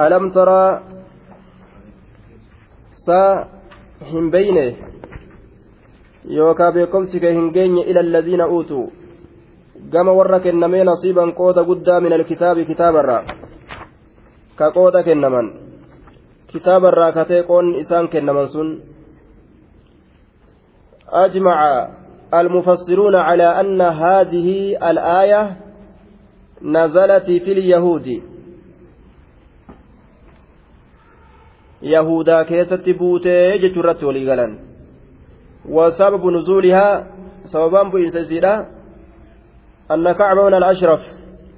ألم ترى سا هم بينه kee hin geenye ila alladhiina uutuu gama warra kennamee nasiiban qooda guddaa min alkitaabi kitaabarraa ka qooda kennaman kitaabarraa katee qoonni isaan kennaman sun أجمع المفسرون على أن هذه الآية نزلت في اليهود يهودا كيست بوتي جترت ولي وسبب نزولها سببان بإنسيسيرا أن كعب بن الأشرف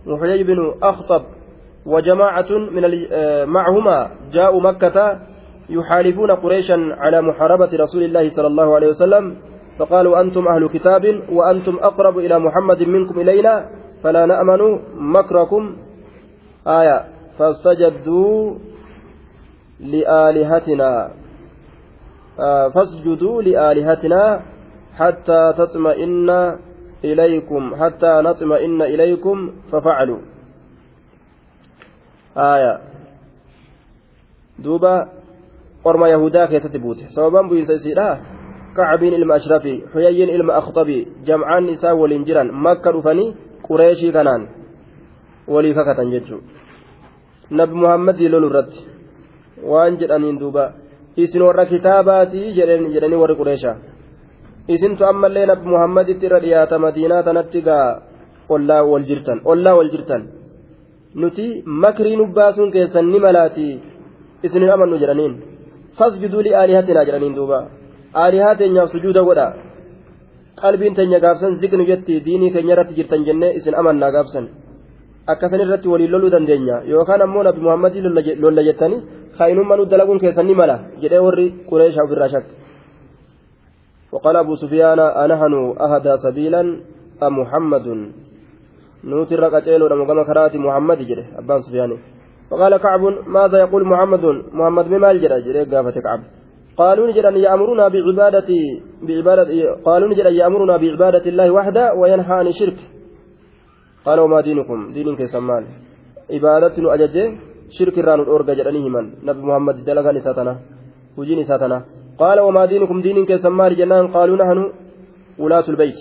وحيي بن أخطب وجماعة من معهما جاءوا مكة يحالفون قريشا على محاربة رسول الله صلى الله عليه وسلم فقالوا أنتم أهل كتاب وأنتم أقرب إلى محمد منكم إلينا فلا نأمن مكركم آية فاستجدوا لآلهتنا فاسجدوا لآلهتنا حتى تطمئن إليكم حتى نطمئن إليكم ففعلوا آية دوبا yahudaa keessatti buute sababaan bu'iinsa isiidha kacabiin ilma ashrafi xuyayyiin ilma akhtabi jamcaan isaa waliin jiran makka dhufanii qureeshii kanaan walii kakatan jechuu nabi muhammadii lolu irratti waan jedhaniin duuba. Isin warra kitaabaatii jedhanii warri qureesha isintu ammallee nabi muhammaditti irra dhiyaata madiinaa tanatti gaa ollaa wal jirtan ollaa wal jirtan. Nuti makrii nu baasuun keessan ni malaati isinin amannu jedhaniin. Fasjuduu li aalihatinaa jedhaniin duuba. Aalihaa teenyaaf sujuuda godha. Qalbiin teenya gaafsan ziknu jetti diinii keenya irratti jirtan jennee isin amannaa gaafsan. Akkasan irratti waliin loluu dandeenya. Yookaan ammoo nabi muhammadii lolla jettanii kaa'inummaa nu dalaguun keessan ni mala jedhee warri qureeshaa وقال أبو سفيان أنحن أهدى سبيلا أم محمد؟ نوتي الرقتين ولما كرات محمد جري أبان سفيان. وقال كعب ماذا يقول محمد؟ محمد بما الجرى جري قافة كعب. قالوا نجد أن يأمرنا بعبادة بعبادة قالوا نجد أن يأمرنا بعبادة الله وحده وينهى عن الشرك. قال وما دينكم؟ دينك سمان عبادة أججه شرك الران الأورجا جراني همان نبي محمد دلغان ساتنا وجين ساتنا قال وما دينكم دينك سمان جنان قالوا نحن ولاة البيت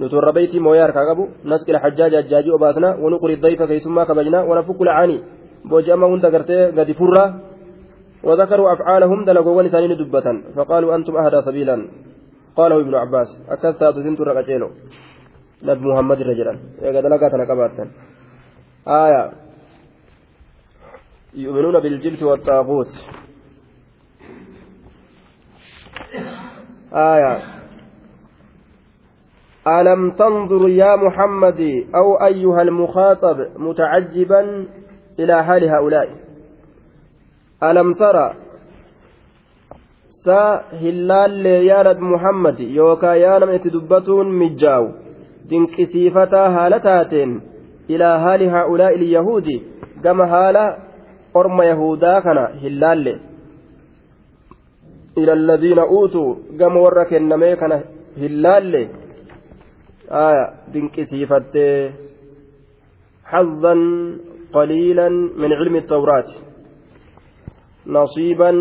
نتور بيتي مويار كاغبو نسك الحجاج الجاجي وباسنا ونقر الضيف كيسما كبجنا ونفك العاني بوجاما هند غرتي غدي فرا وذكروا أفعالهم دلقوا ونسانين دبة فقالوا أنتم أهدى سبيلا قاله ابن عباس أكثت تنتو رقتينو نبي محمد رجلا يا دلقاتنا كبارتا آية يؤمنون بالجبت والطاغوت. آية. ألم تنظر يا محمد أو أيها المخاطب متعجبا إلى حال هؤلاء؟ ألم ترى سا هلال يا رب محمد يوكا يا نمت دبتون مجاو haala taateen ilaa haali haa'ulaa ilyahuudi gama haala orma yahudaa kana hin laalle ila alladhiina uutuu gama warra kennamee kana hin laalle aya dinqisiifattee حظا قليلا من علم التوراة نصيبا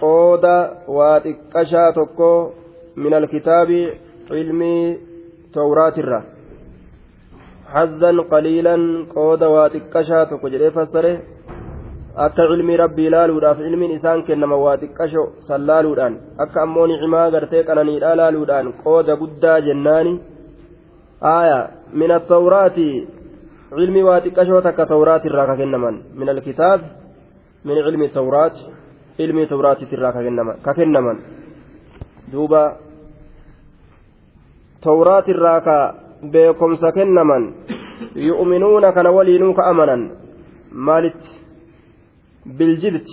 قودا واتكشا تكو من الكتاب علمي tawraatirra حظا قليلا قود واتكشا تكجري فسره akka cilmii rabbii laaluudhaaf ilmiin isaan kennama waa xiqqasho san laaluudhaan akka ammoo nicimaa gartee qananiidhaa laaluudhaan qooda guddaa jennaani aaya min attawraati cilmii waa xiqqashoo takka tawraati irraa ka kennaman min alkitaab min cilmi tawraat ilmii tawraatiit irraa ka kennaman duuba tawraat irraa ka beekomsa kennaman yu'minuuna kana waliinuu ka amanan maalitti بالجبت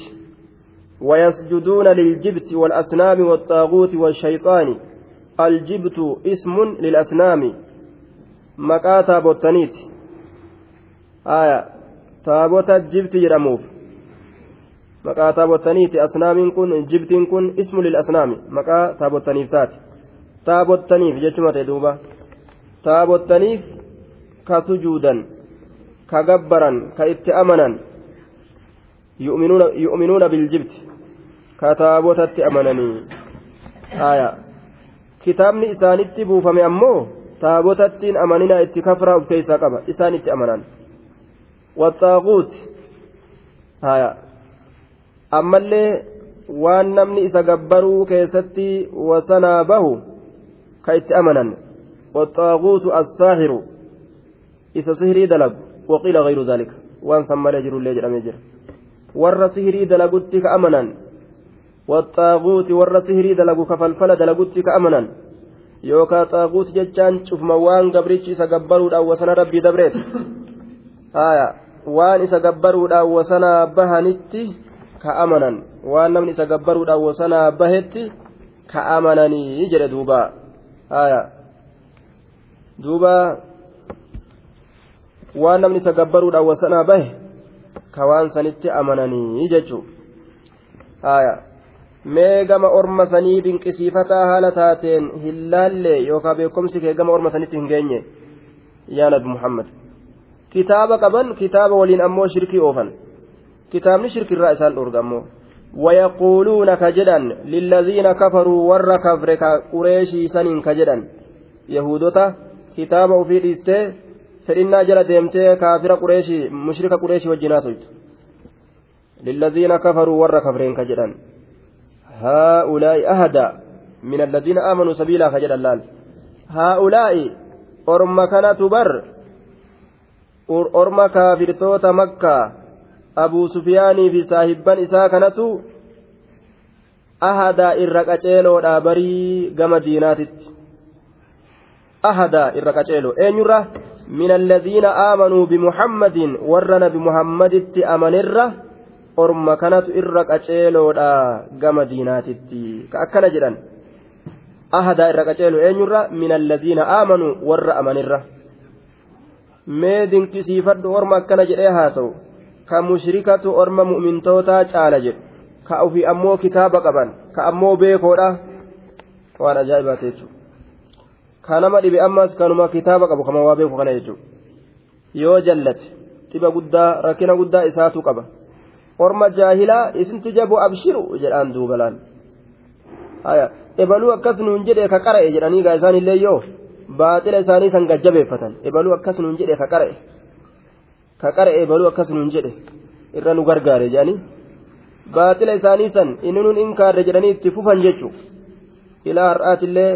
ويسجدون للجبت والأصنام والطاغوت والشيطان. الجبت اسم للأصنام مكاتا بوتانيت. آية. تابوتا الجبت يرموف مكاتا بوتانيت. أصنام كن جبت كن اسم للأصنام مكاتا بوتانيف تاتي تابوتانيف. جتشمة دوبا تابوتانيف. كسجودا. كجبرا كإتأمنا. Yu'minuuna biljibti kataabotatti amananii aya kitaabni isaanitti buufame ammoo taabotattiin amanina itti kafraa uf keeysaa qaba isaan itti amanan waxaaquuti haya ammallee waan namni isa gabbaruu keessatti wasanaa bahu ka itti amanan waxaaquutu assaahiru isa sihirii dalagu waqiila gayru daalika waan san malee jirullee jedhamee jira warra sihirii dalagutti ka amanan waxaaguuti warra sihirii dalagu ka falfala dalagutti ka amanan yookaan xaaguuti jechaan cufma waan gabrichi isa gabbaruudhaan wasana rabbii dabreet waan isa gabbaruudhaan wasana bahanitti ka amanan waan namni isa gabbaruudhaan wasana bahetti ka amananii jedhe duuba duuba waan namni isa gabbaruudhaan wasana bahe kawaan sanitti amananii jechuudha mee gama orma sanii dinqisiifataa haala taateen hin laalle yookaan beekumsi kee gama orma sanitti hin geenye? Yaa nabi muhammad. Kitaaba qaban kitaaba waliin ammoo shirkii oofan. Kitaabni shirkirraa isaan dhurga ammoo wayaquuluuna ka jedhan lillaziina kafaruu warra kafre ka qureeshii saniin ka jedhan. Yahuudota kitaaba ofii dhiistee fedhinnaa jala deemtee kaafira qureeshii mushrika qureeshii wajjinaa toltu lilladhiina kafaruu warra kafreen ka jedhan haa'ulaa'i ahada min alladhiina aamanuu sabiilaa ka jedhan laal haa'ulaa'i orma kanatu bar orma kaafirtoota makkaa abuu sufiyaanii fi saahibban isaa kanatu ahadaa irra qaceeloodha barii gama diinaatitti ahadaa irra qaceelo eenyurra من الذين آمنوا بمحمد ورنا بمحمد أمنرة orma kanatu irra qaceeloodha gama diinaatitti ka akkana jedhan ahadaa irra qaceelu eenyurra min alladhiina aamanuu warra amanirra mee dinqisiifadhu orma akkana jedhee haasa'u ka mushrikatu orma mu'mintootaa caala jedhu ka ofii ammoo kitaaba qaban ka ammoo beekoodha waan ajaa'ibaate jechuudha kanama dhibe ammas kanuma kitaaba qabu kama waa beeku kana jechuudha yoo jallate dhiba guddaa rakkina guddaa isaatu qaba orma jaahilaa isintu jabu abshiru jedhaan duubalaan ebaluu akkas nuun jedhe ka qara'e jedhanii gaa isaan illee yoo baaxila isaanii san gajjabeeffatan ebaluu akkas nuun jedhe ka qara'e ka qara'e ebaluu akkas nuun jedhe irra nu gargaare jedhanii baaxila isaanii san inni nuun inkaarre jedhanii itti fufan jechuudha ilaa har'aatillee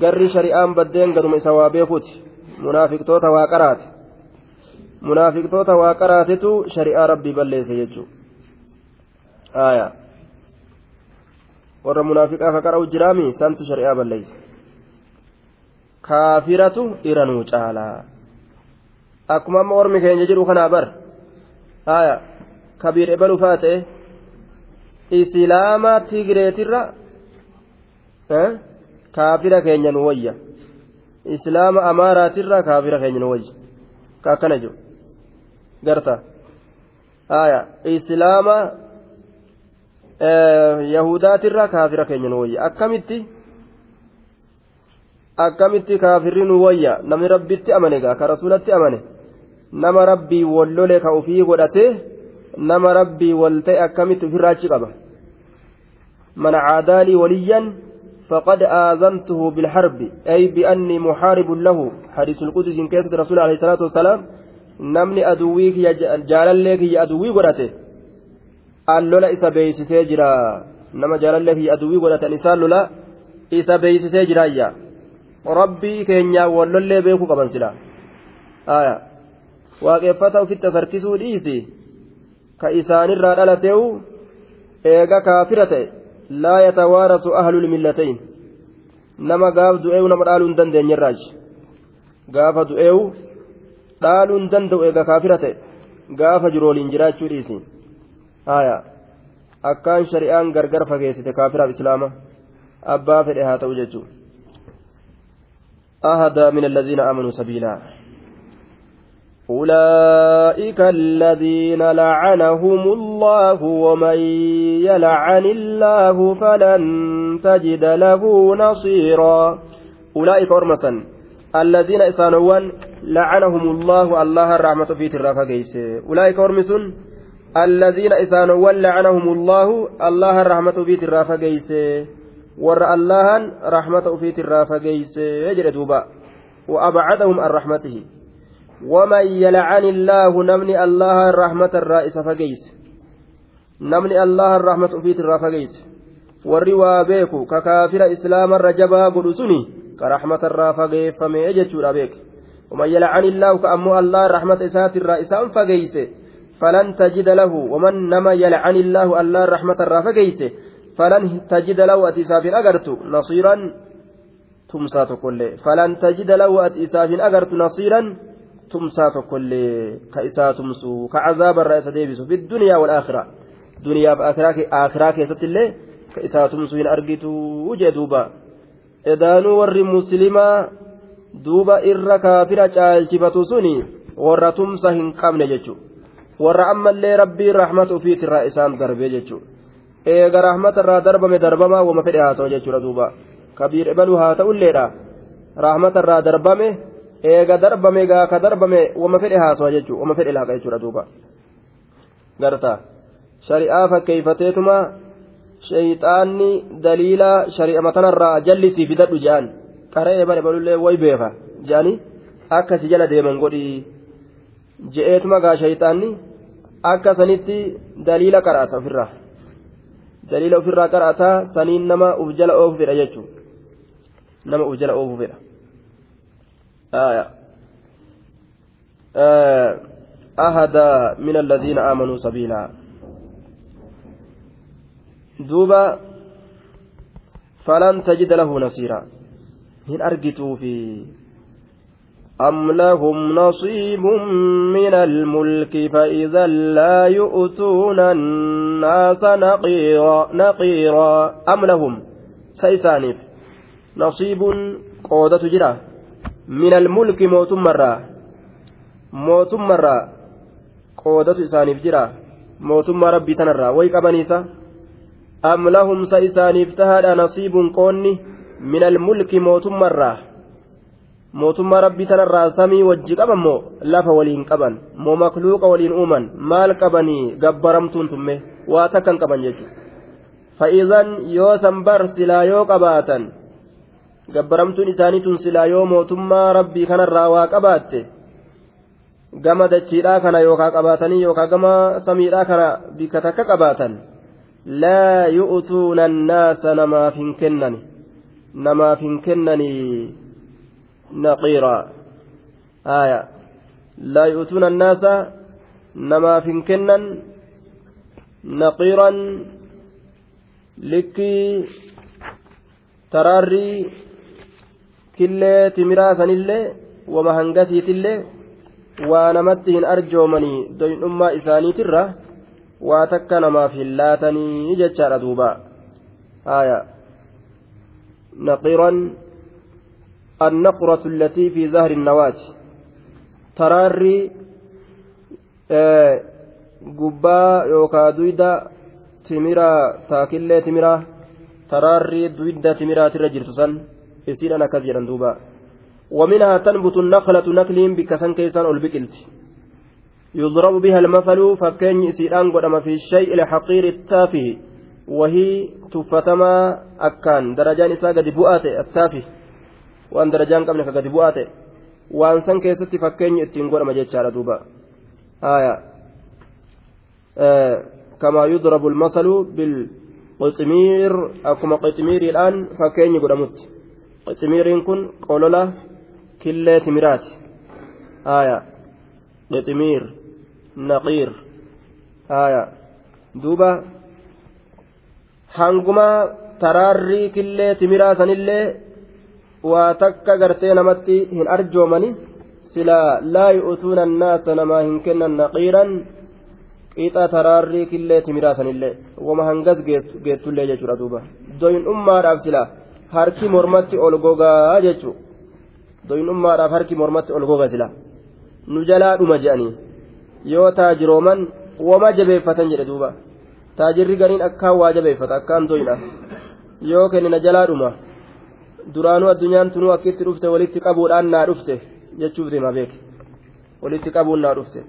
garri shari'aan baddeen garuma isa waa beekuuti munaafiqtoota waa qaraate munaafiqtoota waa qaraatetu shari'aa rabbii balleesse jechuudha warra munaafiqaa ka qara'u jiraami santu shari'aa balleesse kaafiratu iranuu caalaa akkuma amma ormi keenya jedhu kanaa bar haya kabiir ebaluu faa ta'e islaama tigireetirra kaafira keenya nu wayya. Islaama amaaraatirraa kaafira keenya nu wayya. Ka akkana jiru. Garta aya. Islaama yahudaatirraa kaafira keenya nu wayya. Akkamitti? Akkamitti kaafirri nu wayya? Namni rabbitti amane gaa? Ka rasulatti amane? Nama rabbii wallole ka ufii godhate nama rabbii wal ta'e akkamitti ofirraa achi qaba? Man caadaalii waliyyan فقد آذنته بالحرب أي بأني محارب له حديث القدس كيسة رسول عليه الصلاة والسلام نمني أدويك يا جالليك يا أدوي قرأته allola isa beeysisee jira nama jaalallee fi aduwwii godhatan isaan lola isa beeysisee jiraayya rabbii keenyaa wallollee beekuu qaban sila waaqeffata ofitti asarkisuu dhiisi ka isaanirraa dhalateewu eega kaafira ta'e gaaf du'eewu nama dhaaluu hin dandeenyerraaji gaafa du'eewu dhaaluu hin danda'u eega kaafira ta'e gaafa jiru waliin jiraachuu dhiisi haya akkaan shari'aan gargar fageessite kaafiraaf islaama abbaa fedhe haa ta'u jechuudha أهدى من الذين آمنوا سبيلا أولئك الذين لعنهم الله ومن يلعن الله فلن تجد له نصيرا. أولئك أرمسا. الذين إسانوان لعنهم الله الله الرحمة في ترافا أولئك أرمس الذين إسانوان لعنهم الله الله الرحمة في ترافا warra allahan rahmata ufiitirraa fageeyse jedhe duuba وأبعدهم عن رحمته. ومن يلعن الله نمني الله الرحمة الرائس فقيس. نمني الله الرحمة في الرافقيس. والروا بيكو ككافر إسلام الرجبا قدسني كرحمة الرافقي فمي يجتشور بيك ومن يلعن الله كأمو الله الرحمة إسات الرائس فقيس. فلن تجد له ومن نما يلعن الله الله الرحمة الرافقيس. فلن تجد له أتيساف أجرت نصيرا تمسى كل فلن تجد له أتيساف أجرت نصيرا tumsaa tokkollee ka isaa tumsu ka azaabarraa isa deebisu fi duniyaa wal aakhiraa duniyaaf akiraa keessatti illee ka isaa tumsu hin argitu jee duuba. Edaanuu warri muslimaa duuba irra kaafira caalchifatu suni warra tumsa hin qabne jechu. Warra ammallee rabbii rahmata ufiitirraa isaan darbee jechu. Eega rahmatarraa darbame darbamaa wama fedhe haa ta'u jechuudha duuba. Kabiir ebaluu haa ta'ulleedha rahmatarraa darbame. Eega darbame gaa ka darbame wama fedhe haa ta'u jechuudha wama fedhe laaqa jechuudha duuba. Garta. Shari'aa fakkeeyfateetuma shayxaanni daliila shari'a matanarraa jallisii fidadhu je'an. Qaree ebal ebalullee way beeka je'anii akkasi jala deeman godhii. Je'eetuma gaa shayxaanni akka sanitti daliila qaraata ofirraa. daliila ofirraa qara'ataa saniin nama uf jala oofu fedha jechuun nama uf jala oofu fedha أهدى من الذين آمنوا سبيلا. دوبا فلن تجد له نصيرا. هن أرجتوا في أم لهم نصيب من الملك فإذا لا يؤتون الناس نقيرا, نقيرا. أم لهم؟ سيسانف. نصيب قودة جرا. min almulki mootummarraa mootummarraa qoodatu isaaniif jira. Mootummaa rabbii tanarraa way qabaniisa? Am lahumsa isaaniif tahaadha nasiibun qoonni? Min almulki mootummarraa. Mootummaa rabbii tanarraa samii wajji qaban moo lafa waliin qaban? Moo makluuqa waliin uuman? Maal qabanii gabbaramtuun tumme? Waa takkan qaban jechuudha. Fa'izan yoo san barsilaa yoo qabaatan. gabbaramtuun isaanii tun silaa yoo mootummaa rabbii kanarraa waa qabaatte gama dachiidhaa kana yookaa qabaatanii yookaa gama samiidhaa kana bikka takka qabaatan laa yu'tuuna annaasa namaaf hin kennan namaaf hin kennanii naqiira aya laa yu'tuuna annaasa namaaf hin kennan naqiiraan likkii taraarrii killee timiraa sanillee wama hangasiitillee waa namatti hin arjoomanii doyndhummaa isaaniitirra waa takka namaaf hin laatanii jechaadha duuba haya naqiran النقرة التي في ظهر النواة تراري gubbaa yookaa duyda timiraa taakillee timiraa taraarrii duyda timiraatirra jirtu san isiidhaan akkas jedhan duuba. ومنها تنبت النخلة نكلين بكسن كيسان البقلت يضرب بها المثل فكين سيران قدم في الشيء الحقير التافه. وهي تفتما أكان. درجان إساء قد بؤات التافه. darajaan qabne ka gadi bu'aa ta'e waan san keessatti fakkeenyi ittiin godhama jechaadha duuba haya كما يضرب المثل بالقطمير أكما قطمير الآن فكين يقدمت qiximiiriin kun qolola killee timiraati. Haya qiximir naqiir haya duuba. Hanguma taraarri killee timiraa sanillee waa takka gartee namatti hin arjoomani sila laa yu'tuuna annaasa namaa hin kennan naqiiran qixa taraarrii killee timiraa sanillee. Wama hangas geettullee jechuudha duuba. Doyin ummaadhaaf silaa harki mormatti ol gogaa jechuu doyin'ummaadhaaf harki mormatti ol goga silaa nu jalaa dhuma je'anii yoo taajirooman wama jabeeffatan jedhe duuba taajirri gariin akkaan waa jabeeffata akkaan doyina yoo kennina jalaa dhuma duraanuu addunyaan tunuu akkitti dhufte walitti qabuudhaan naa dhufte jechuuf deema beeke walitti qabuun naa dhufte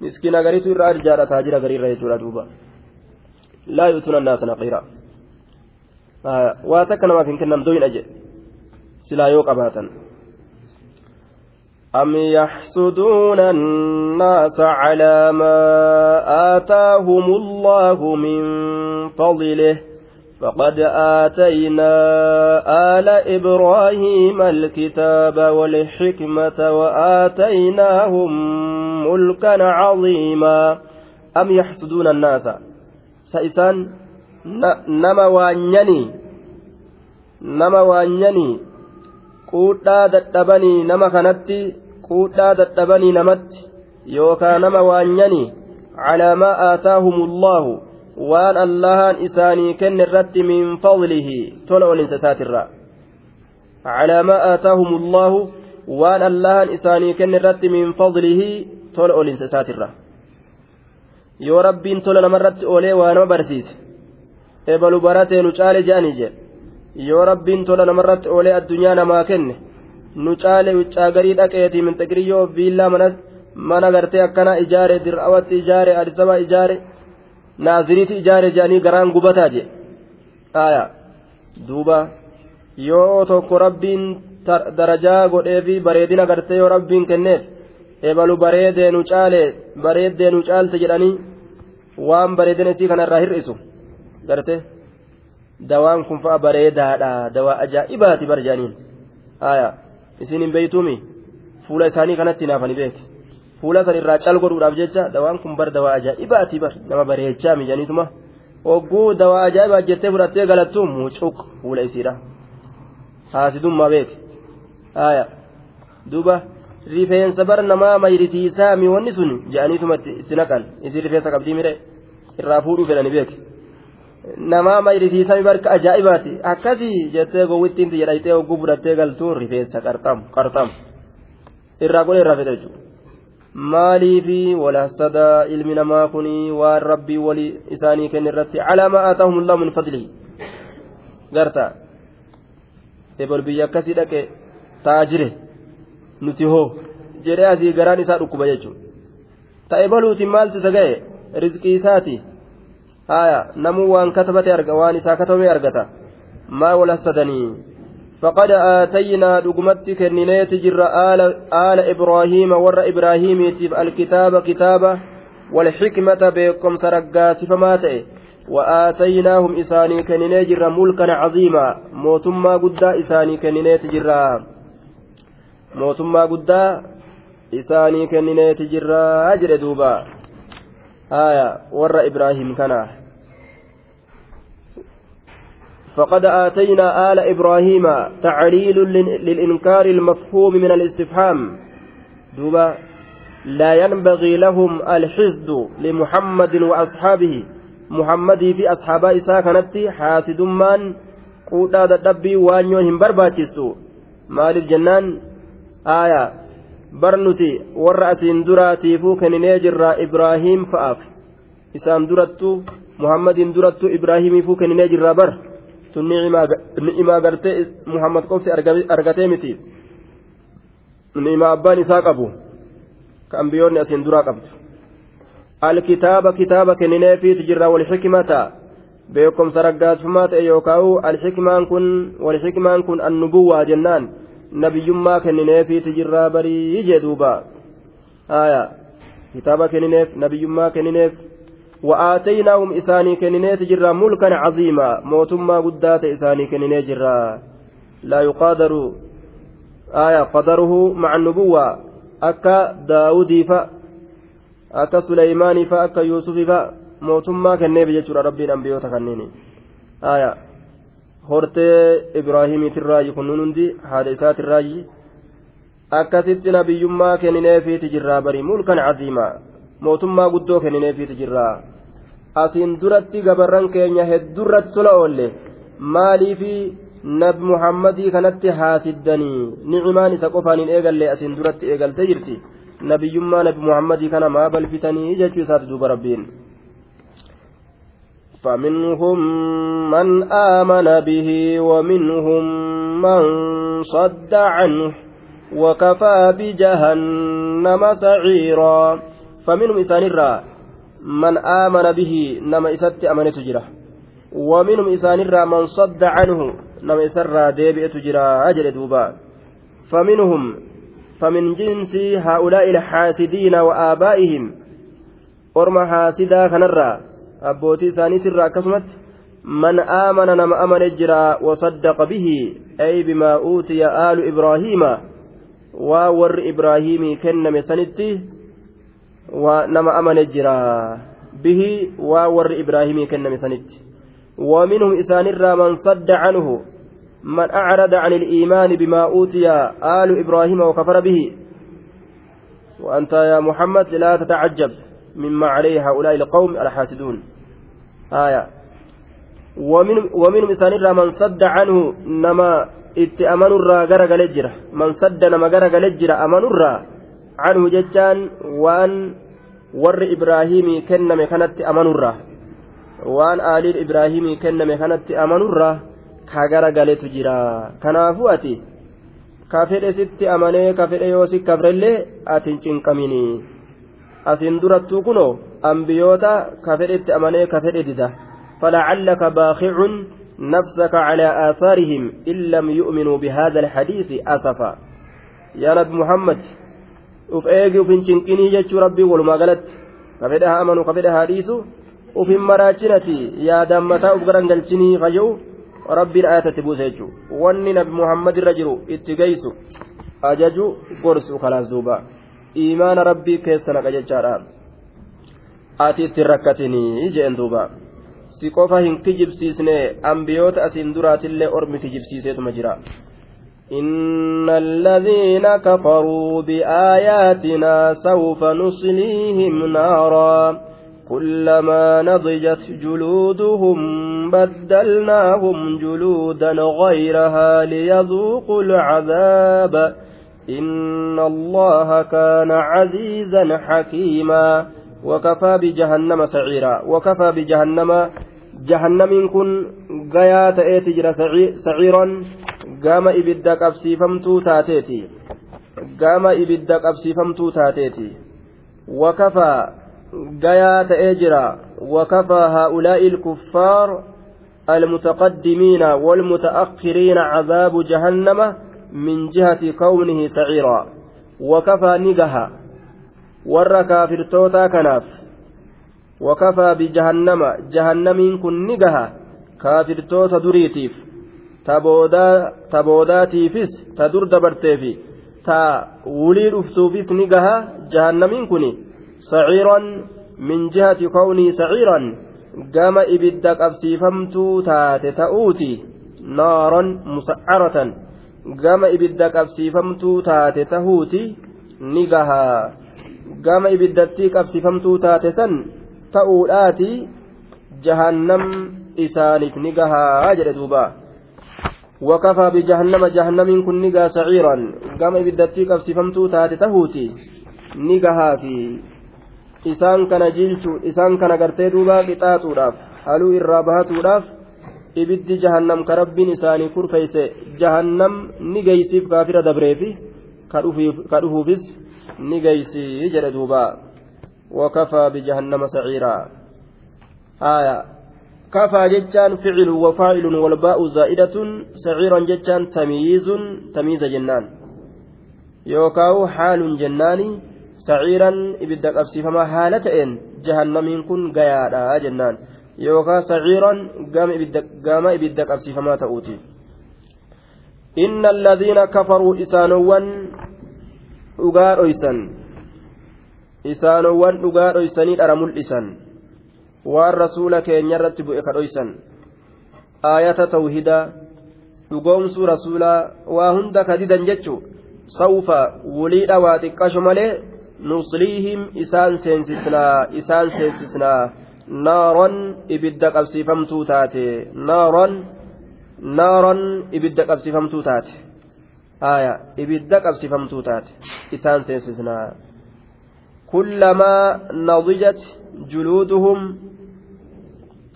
miskiina gariitu irraa arjaadha taajira gariirra jechuudha duuba laa yuutuuna naasa naqiira waa takka namaaf hin kennan doyina jedhe silaa yoo qabaatan أم يحسدون الناس على ما آتاهم الله من فضله؟ فقد آتينا آل إبراهيم الكتاب والحكمة وآتيناهم ملكا عظيما. أم يحسدون الناس؟ سيسان نما وانيني نما وانيني quudhaa dadhabanii nama kanatti quudhaa dadhabanii namatti yookaan nama waanyanii calaa maa aataahumullaahu waan allahan isaanii kenne irratti min fadlihi tola olinsa isaatirraa calaa maa aataahumullaahu waan allahan isaanii kenne irratti min fadlihi tola olinsa isaatirraa yoo rabbiin tola namarratti oolee waa nama barsiise ebalu baratee nu caale je'anii jedhe yoo rabbiin tola namarratti oolee addunyaa namaa kenne nu caale garii dhaqeetii minxaqiriyyoo viillaa mana gartee akkana ijaare dir'awatti ijaare adisaba ijaare naaziriiti ijaare jedhanii garaan gubataa je aya duuba yoo tokko rabbiin darajaa godhee fi bareedina gartee yoo rabbiin kenneef ebalu bareedee nu caale bareeddee nu caalte jedhanii waan bareedina isii kanarraa hir'isu garte dawaan kun fa'a bareedaadha dawaa ajaa'ibaati barjaaniin. Aya isin hin beeytuumi fuula isaanii kanatti naafani beeke. Fuula san irraa cal godhuudhaaf jecha dawaan kun bar dawaa ajaa'ibaati bar nama bareechaa mijaniituma hogguu dawaa ajaa'ibaa jettee fudhattee galattu mucuq fuula isiidha. Haasidummaa beeke. Aya duuba rifeensa bar namaa mayritiisaa miiwwanni sun je'aniituma itti naqan. Isin rifeensa qabdii mire irraa fuudhuu fedhani beeke namaa mayrisiisami barka ajaa'ibaati. Akkasii jettee gowwittiin tiyya dhayxee hogguu fudhattee galtuun rifeensa qarxamu irraa godhe irraa fedha jechuudha. Maaliifi walaasadaa ilmi namaa kun waan rabbii walii isaanii kenne irratti calaamaa aataahum allahu min fadlihi. Garta ebol biyya akkasii dhaqe taajire nuti hoo jedhee asii garaan isaa dhukkuba jechuudha. Ta'e baluutiin maaltu isa ga'e? Rizqii isaati. Haya namuu waan katabate arga waan isaa katabame argata. Maa wal hasadanii فقد آتينا دقمت كنينيت جر آل, آل إبراهيم ور إبراهيم الكتاب كتابة والحكمة بكم سرقاس فما تئ وآتيناهم إساني كنيني جر ملكا عظيما موتما قدا إساني كنينيت جر موتما قدا إساني كنينيت جر أجر دوبا آية ور إبراهيم كنا. فقد آتينا آل إبراهيم تعليل للإنكار المفهوم من الاستفهام. دوبا لا ينبغي لهم الحسد لمحمد وأصحابه. محمد في أصحاب إساء كانت حاسد من قودا دبي وانيوهم برباتيسو. مال الجنان. آية barnuti warra asiin duraatiifuu kenninee jirra ibraahiim fa'aaf. Isaan durattu muhammadin durattu ibraahimiifuu kenninee jirra bar. Tun ni'imaa gartee muhammad qofti argatee miti. Ni'imaa abbaan isaa qabu. Ka ambiyoonni asiin duraa qabdu. Alkitaaba kitaaba kennineefiiti jirra walxikmata beekomsa raggaasfamaa ta'e yookaan alxikmaan kun walxikmaan kun annubuwwaa jennaan nabiyyummaa kennineefiiti jirraa barii jee duuba aya kitaaba kennineef nabiyyummaa kennineef وآتيناهم إساني كنينيت جرا ملكا عظيما. موتما قدات إساني كنينيت جرا لا يقادر. آية. قدره مع النبوة. أكا داودي فا. أكا سليماني فا. أكا يوسف فا. موتما كنيف جتشورا ربين أنبيوتا hortee ibraahimiitiin raayyi kunnuun hundi haadha isaatiin raayyi akkasitti nabiyyummaa kennineefiiti jirraa bari mulkan caziimaa mootummaa guddoo kennineefiiti jirraa. Asiin duratti gabarran keenya heddurratti tola oolle. Maaliifi nabi muhammadii kanatti haasiddanii? Nicimaan isa qofaaniin eegallee asiin duratti eegalte jirti. Nabiyyummaa nabi muhammadii kana maa balfitanii jechuu isaati duuba rabbiin. فمنهم من آمن به ومنهم من صد عنه وكفى بجهنم سعيرا. فمنهم إسان الرا من آمن به نما إسات أمنت جرا ومنهم إسان الرا من صد عنه نما إسرى ديبئت جرا أجل دوبا. فمنهم فمن جنس هؤلاء الحاسدين وآبائهم أرم حاسدا كنرا أبوتي سانيت الرا كسمت من آمن نما أمن جرا وصدق به أي بما أوتي آل إبراهيم وور إبراهيم كنم سنتي nama amane jira. Bihi waa warri ibraahimii kenname sanitti. ومنهم إسان من صد عنه من أعرض عن الإيمان بما أوتي آل إبراهيم وكفر به وأنت يا محمد لا تتعجب مما عليه هؤلاء القوم الحاسدون آية ومن ومنهم إسان الرا من صد عنه نما اتأمن الرا غرق لجرة من صد نما غرق لجرة أمن الرا عنه ججان وأن warri ibraahimii kenname kanatti amanurra waan aaliin ibraahimii kenname kanatti amanurra ka gara galetu jira kanaafuu ati ka fedhe sitti amanee ka fedhe yoo si kabrellee ati hin cinqamini asiin durattuu kunoo ambiyoota ka fedhetti amanee ka fedhe dida فلعلك باخع نفسك على آثارهم إن لم يؤمنوا بهذا الحديث أسفا يا نبي محمد uf eegi uf hin cinqinii jechuu rabbii walumaa galatti ka fedhe haa amanu ka fedhe haa dhiisu uf hin maraachinati yaadaan mataa uf garangalchinii fayya'u rabbiin ayatatti buuse jechuu wanni nabi muhammad irra jiru itti geessu ajaju gorsu kalaas duuba iimaana rabbii keessa naqa jechaadha ati ittiin rakkatinii jeen duuba si qofa hin kijibsiisne ambiyoota asiin duraatillee ormi kijibsiiseetuma jira. إن الذين كفروا بآياتنا سوف نصليهم نارا كلما نضجت جلودهم بدلناهم جلودا غيرها ليذوقوا العذاب إن الله كان عزيزا حكيما وكفى بجهنم سعيرا وكفى بجهنم جهنم كن غيات ايتجر سعيرا gama ibidda qabsiifamtuu taateeti gama ibidda qabsiifamtuu taateeti wakafaa gayaa ta'ee jira wakafaa haa'ulaa'i ilkuffaar المتقدمين والمتأخرين عذاب جهنم من جهة كونه سعيرا وكفى نجها ور كافرتوتا كناف وكفى بجهنم جهنم كن نجها كافرتوتا دريتيف ta dur dabarteefi ta wulii dhuftuufis ni gaha jahannamiin kun saciiran min jihati kawnii saciiran gama ibidda qabsiifamtuu taate ta'uuti naaran musaccaratan gama ibidda qabsiifamtuu taate tahuuti ni gaha gama ibiddattii qabsiifamtuu taate san ta'uudhaati jahannam isaaniif ni gahaa jedhe duubaa وكفى بجهنم جهنم كن نجا سعيرا قام بدتي قبسفمتو تاتي تهوتي نجاها في isaan kana jilchuu isaan kana gartee duuba qixaaxuudhaaf haluu irraa bahatuudhaaf ibiddi jahannam ka rabbiin isaanii kurfeeyse jahannam ni geeysiif kaafira dabreefi ka dhufuufis ni geeysii jedhe duuba wakafaa bijahannama saciiraa aya كفى جتان فعل وفاعل والباء زائدة سعيرا جتان تمييز تمييز جنان يوكاو حال جناني saciiran ibidda qabsiifamaa haala ta'een jahannamiin kun gayaadha jennaan yookaan saciiran gama ibidda qabsiifamaa ta'uuti. inna alladhiina kafaruu isaanowwan dhugaa dhoysan. Isaanowwan dhugaa dhoysanii dhara mul'isan. Waan rasuula keenya irratti bu'e ka dhoysan. Aayata tawhidaa. Dhugoomsuu rasuulaa waa hunda ka didan jechu sawfa wuliidha waa xiqqasho malee nusliihim isaan seensisnaa isaan seensisnaa naaron ibidda qabsiifamtuu taate naaron naaron ibidda qabsiifamtuu taate aya ibidda qabsiifamtuu taate isaan seensisnaa kullamaa nadijat juluuduhum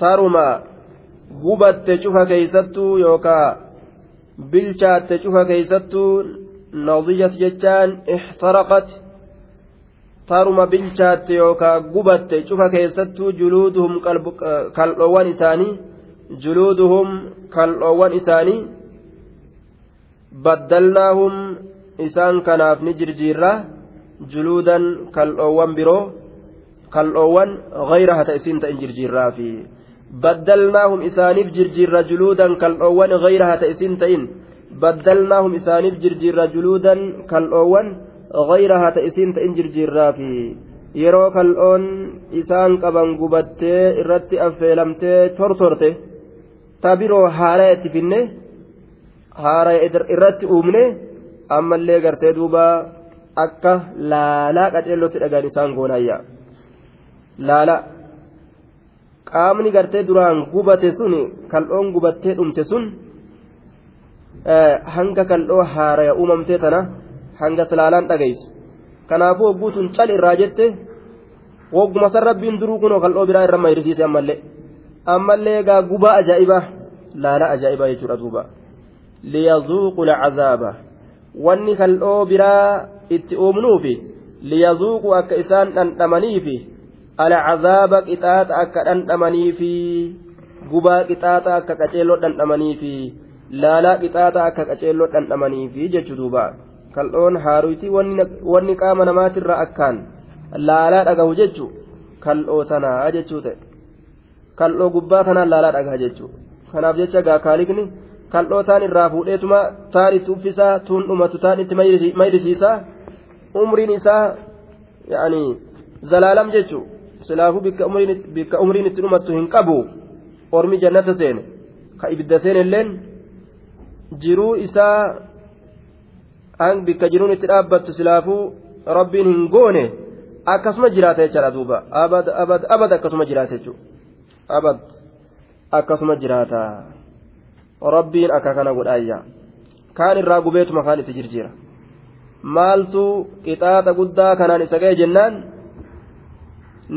taruma gubatte cufa keeysattuu yookaa bilchaatte cufa keeysattuu nadijat jechaan ixtaraqat taruma bilchaatte yookaa gubatte cufa keessattuu juluuduhum kaldhoowwan isaanii juluuduhum kal'oowwan isaanii baddalnaahum isaan kanaaf ni jirjiirra juluudan kal'oowwan biroo kal'oowwan gayra hata isiin ta'in jirjiirraafi baddalnaahum isaaniif jirjiirra juluudan kal'oowwan gayra hata isiin ta'in baddalnaahum isaaniif jirjiirra juluudan kal'oowwan hata isiin ta'in jirjiirraafi yeroo kal'oon isaan qaban gubattee irratti affeelamtee tortorte ta biroo haaraya itti finne haaraya irratti uumne ammallee gartee duuba akka laalaa qaceellootti dhagaan isaan goonayya laala qaamni gartee duraan gubate sun kal'oon gubattee dhumte sun hanga kal'oo haaraya uumamtee tana hanga laalaan dhagaysu kanaafuu hogguutun cal irraa jette wogguma san rabbiin duruu kunoo kal'oo biraa irra mayrisiise ammallee ammallee egaa gubaa ajaa'ibaa laala ajaa'ibaa jechuudha duuba liyazuuqu lcazaaba wanni kal'oo biraa itti uumnuufi liyazuuqu akka isaan dhandhamaniifi alcazaaba qixaaxa akka dhandhamaniifi gubaa qixaaxa akka qaceelloo dhandhamaniifi laalaa qixaaxa akka qaceelloo dhandhamaniifi jechuu duuba kal'oon haaruyti wanni qaama namaatirraa akkaan laalaa dhagahu jechu kal'oo tanaa jechuu ta'e. Kal'oo gubbaa tanaan laalaa dhagaha jechuu. Kanaaf jecha gaa kaalikni kal'oo taan irraa fuudheetuma taan itti uffisaa tuun dhumatu taan itti mayrisiisaa umriin isaa yaani zalaalam jechuu. Silaafuu bikka umriin itti dhumattu hin qabu. Ormi jannata seene. Ka ibidda seene illeen jiruu isaa an bikka jiruun itti dhaabbattu silaafuu rabbiin hin goone akkasuma jiraata jechaadha duuba abad abad abad akkasuma jiraata jechuudha abad akkasuma jiraata rabbiin akka kana godhaayya kaan irraa gubeetuma kaan itti jirjiira maaltu qixaaxa guddaa kanaan isa ga'e jennaan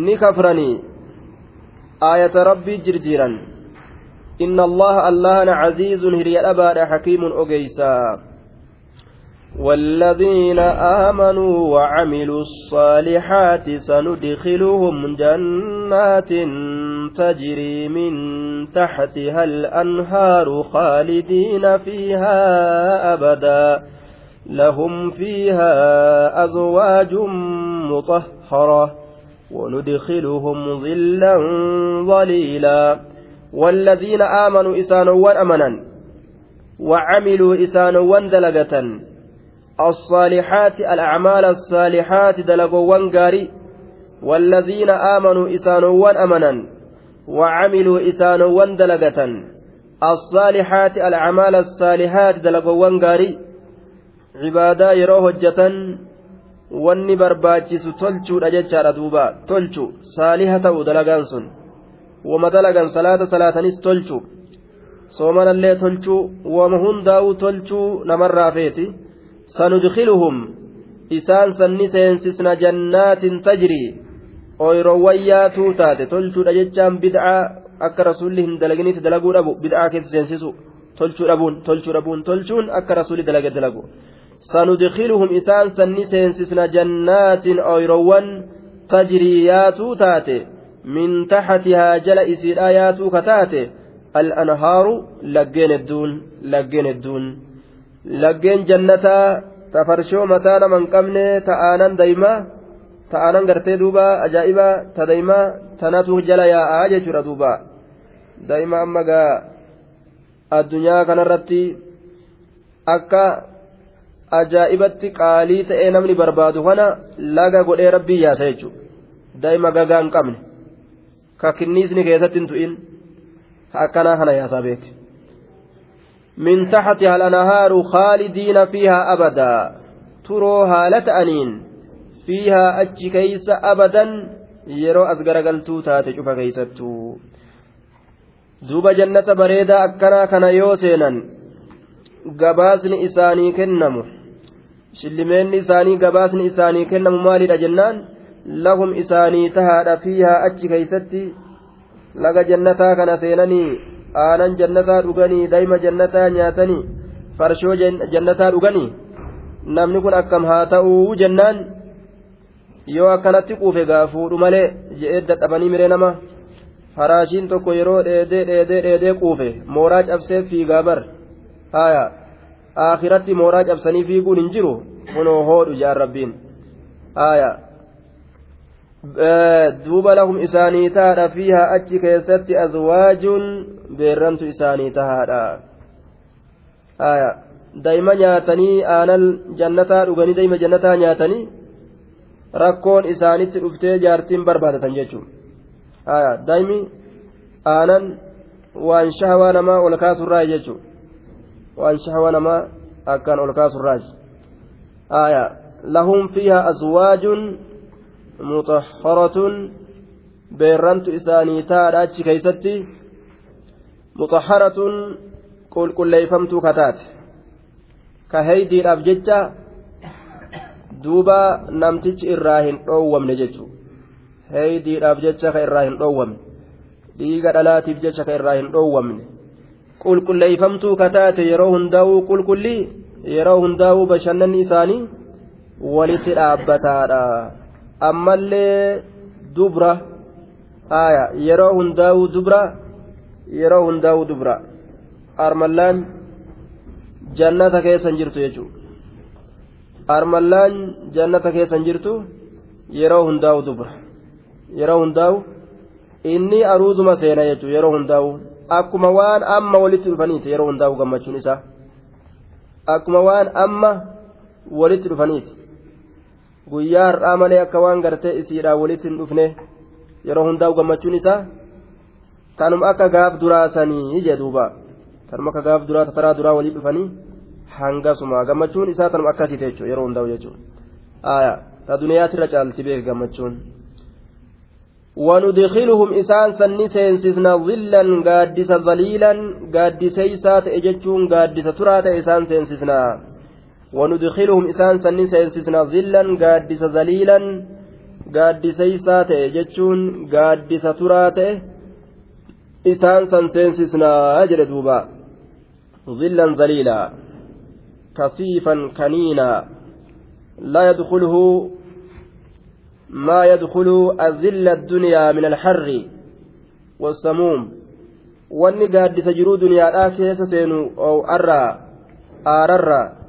ni kafranii aayata rabbii jirjiiran inna allaha allahana caziizun hiriya dhabaadha hakiimun ogeysaa والذين آمنوا وعملوا الصالحات سندخلهم جنات تجري من تحتها الأنهار خالدين فيها أبدا. لهم فيها أزواج مطهرة وندخلهم ظلا ظليلا. والذين آمنوا إسانوا أمنا وعملوا إسانوا دلقة الصالحات الأعمال الصالحات دلقوا قاري والذين آمنوا إسانوا أمنا وعملوا إسانوا دلقة الصالحات الأعمال الصالحات دلقوا قاري عبادا يروه هجة wanni barbaachisu tolchuudha jechaadha duuba tolchu saaliha ta'u dalagaan sun wama dalagan salaata salaatanis tolchu soomanallee tolchuu wama hundaa'u tolchuu namarraa feeti سندخلهم إسان سني سينسسنا جنات تجري tolchuudha jechaan bid'aa akka rasuulli hin dalaginitti dalaguu dhabu bid'aa keessa seensisu tolchuu dhabuun tolchuu dhabuun tolchuun akka rasuulli dalage dalagu sanudkiluhum isaan sanni seensisna jannaatin ooyiroowwan tajrii yaatuu taate min taxatihaa jala isiidhaa yaatuu ka taate al'anhaaru laggeen hedduun laggeen hedduun laggeen jannataa tafarshoo mataa nama hin qabne ta'aanan daymaa ta'anan gartee duuba ajaa'iba ta daa'imaa tanatu jala yaa'aa jechuudha duuba. Daa'ima amma gaa addunyaa kanarratti akka ajaa'ibatti qaalii ta'ee namni barbaadu kana laga godhee rabbii yaasa jechuudha. Daa'ima gagaa hin qabne. Ka kinniisni keessatti hin tu'in. Akkanaa kana yaasaa beeke. من تحتها الأنهار خالدين فيها أبدا ترو هالة أنين فيها أجي كيس أبدا garagaltuu taate cufa keeysattuu duuba jannata bareedaa akkanaa kana yoo seenan gabaasni isaanii kennamu shillimeenni isaanii gabaasni isaanii kennamu maalidha jennaan lahum isaanii tahaadha fiihaa achi keeysatti laga jannataa kana seenanii aanan jannataa dhuganii daa'ima jannataa nyaatanii farshoo jannataa dhuganii namni kun akkam haa ta'uu jennaan yoo akkanatti quufe gaafuudhu malee je'ee dadhabanii miree nama faraashiin tokko yeroo dheedee dheedee dheedee quufe mooraa cabsee fiigaa bar haya akhiratti mooraa cabsanii fiiguun hin jiru kunoo hoodhu jaan rabbiin haya duuba lahum isaanii tahaadha fiihaa achi keessatti azwaajuun beerrantu isaanii tahaadha daa'ima nyaatanii aanan jannataa dhuganii daa'ima jannataa nyaatanii rakkoon isaanitti dhuftee jaartiin barbaadatan jechuudha daa'imni aanan waan shahawaa namaa ol kaasurraa jechuudha waan shahawaa namaa akkaan ol kaasurraa lahum fiihaa azwaajuun. Muxaharatun beerrantu isaanii taadha achi keeysatti muxaharatun qulqulleeyfamtuu kataate ka heydiidhaaf jecha duuba namtichi irraa hin dhoowwamne jechuu heydiidhaaf jecha ka irraa hin dhoowwamne dhiiga dhalaatiif jecha ka irraa hin dhoowwamne qulqulleeyfamtuu kataate yeroo hundaa'uu qulqullii yeroo hundaa'uu bashannanni isaanii walitti dhaabbataadha ammallee dubra aya yeroo hundaa'uu dubra yeroo hundaa'uu dubra armallaan jannata keessan jirtu jechuudha armallaan jannata keessan jirtu yeroo hundaa'u dubra yeroo hundaa'u inni aruuzuma seena jechuudha yeroo hundaa'u akkuma waan amma walitti dhufaniiti yeroo hundaa'u gammachuun isaa akkuma waan amma walitti dhufaniiti guyyaa har'aa malee akka waan gartee isiidhaan walitti hin dhufne yeroo hundaa'u gammachuun isaa tanuma akka gaaf duraasanii jedhuuba tanuma akka gaaf duraa taraa duraa walii dhufanii hangasuma gammachuun isaa tanuma akkasiite jechuudha yeroo hundaa'u jechuudha ta duniyaatirra caalti beek gammachuun. وندخلهم إسان سن سينسسنا ظلا قادس ظليلا قادسيسا تأججون قادس ترى إسان سينسسنا وندخلهم إسان سنين سينسسنا ظلا قادس ذليلا jechuun gaaddisa turaa ta'e isaan san seensisnaa jedhe duuba zillan zaliilaa kasiifan kaniinaa laa yadkuluhu maa yadkulu azilla addunyaa min alharri wassamuum wanni gaaddisa jiruu duniyaadhaa keessa seenu arraa aararraa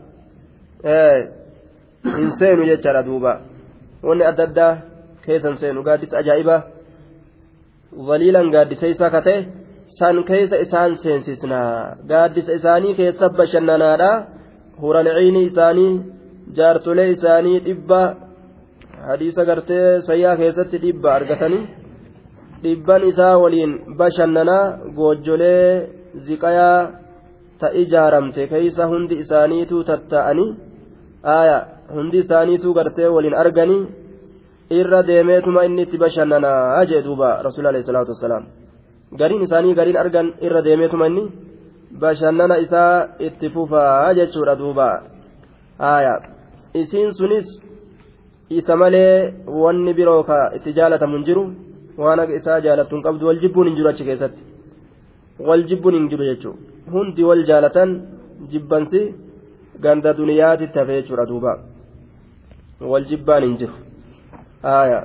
hin seenu jechaadha duuba. Wanni adda addaa keessan seenu. Gaaddisa ajaa'ibaa zaliilan gaaddisa isaa ka ta'e san keessa isaan seensisnaa gaaddisa isaanii keessa bashannanaadha huralciini isaanii jaartolee isaanii dhibba hadiisa gartee sayyaa keessatti dhibba argatanii dhibban isaa waliin bashannanaa goojjolee ziqayaa ta ijaaramte keeysa hundi isaaniitu tatta'anii aya hundi isaaniitu gartee waliin arganii irra deemeetuma inni itti bashannanaa jee duuba rasuul alayhi salaatu wassalaam. Gariin isaanii gariin argan irra deemeetuma inni bashannana isaa itti fufaa jechuudha duuba. Aya isiin sunis isa malee wanni biroo ka itti jaalatamu hin jiru waan akka isaa jaalattu hin qabdu wal jibbuun hin jiru achi keessatti. Wal jibbuun hin jiru jechuudha hundi wal jaalatan jibbansi ganda duniyaatitti hafe jechuudha duuba wal jibbaan hin jiru aayaa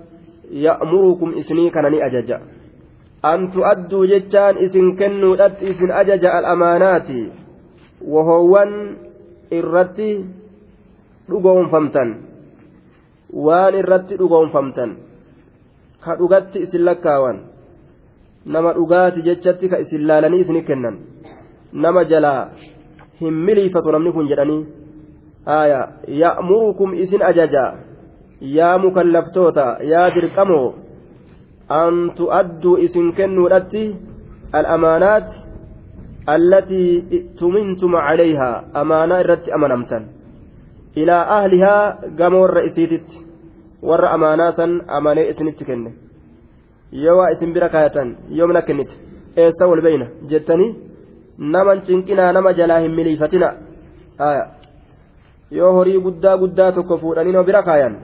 يأمركم إسني كان أججا أن تؤدوا جتان إسن كنوا إسن أجج الأمانات وهو إرتي dhugoon famtan waan irratti dhugoonfamtan ka dhugatti isin lakkaawan nama dhugaati jechatti ka isin laalanii isini kennan nama jalaa hin miliifatu namni kun jedhanii aya ya'murukum isin ajaja yaa mukallaftoota yaa dirqamoo an tu'adduu isin kennuudhatti al'amaanaat allatii tumintum calayhaa amaanaa irratti amanamtan. Ilaa ahlihaa gama warra isiititti warra amaanaa san amanee isinitti kenne. Yoo waa isin bira kaayatan yoomna kennite eessa wal beeyna jettanii naman cinqinaa nama jalaa hin miliifatina yoo horii guddaa guddaa tokko fuudhanii bira kaayan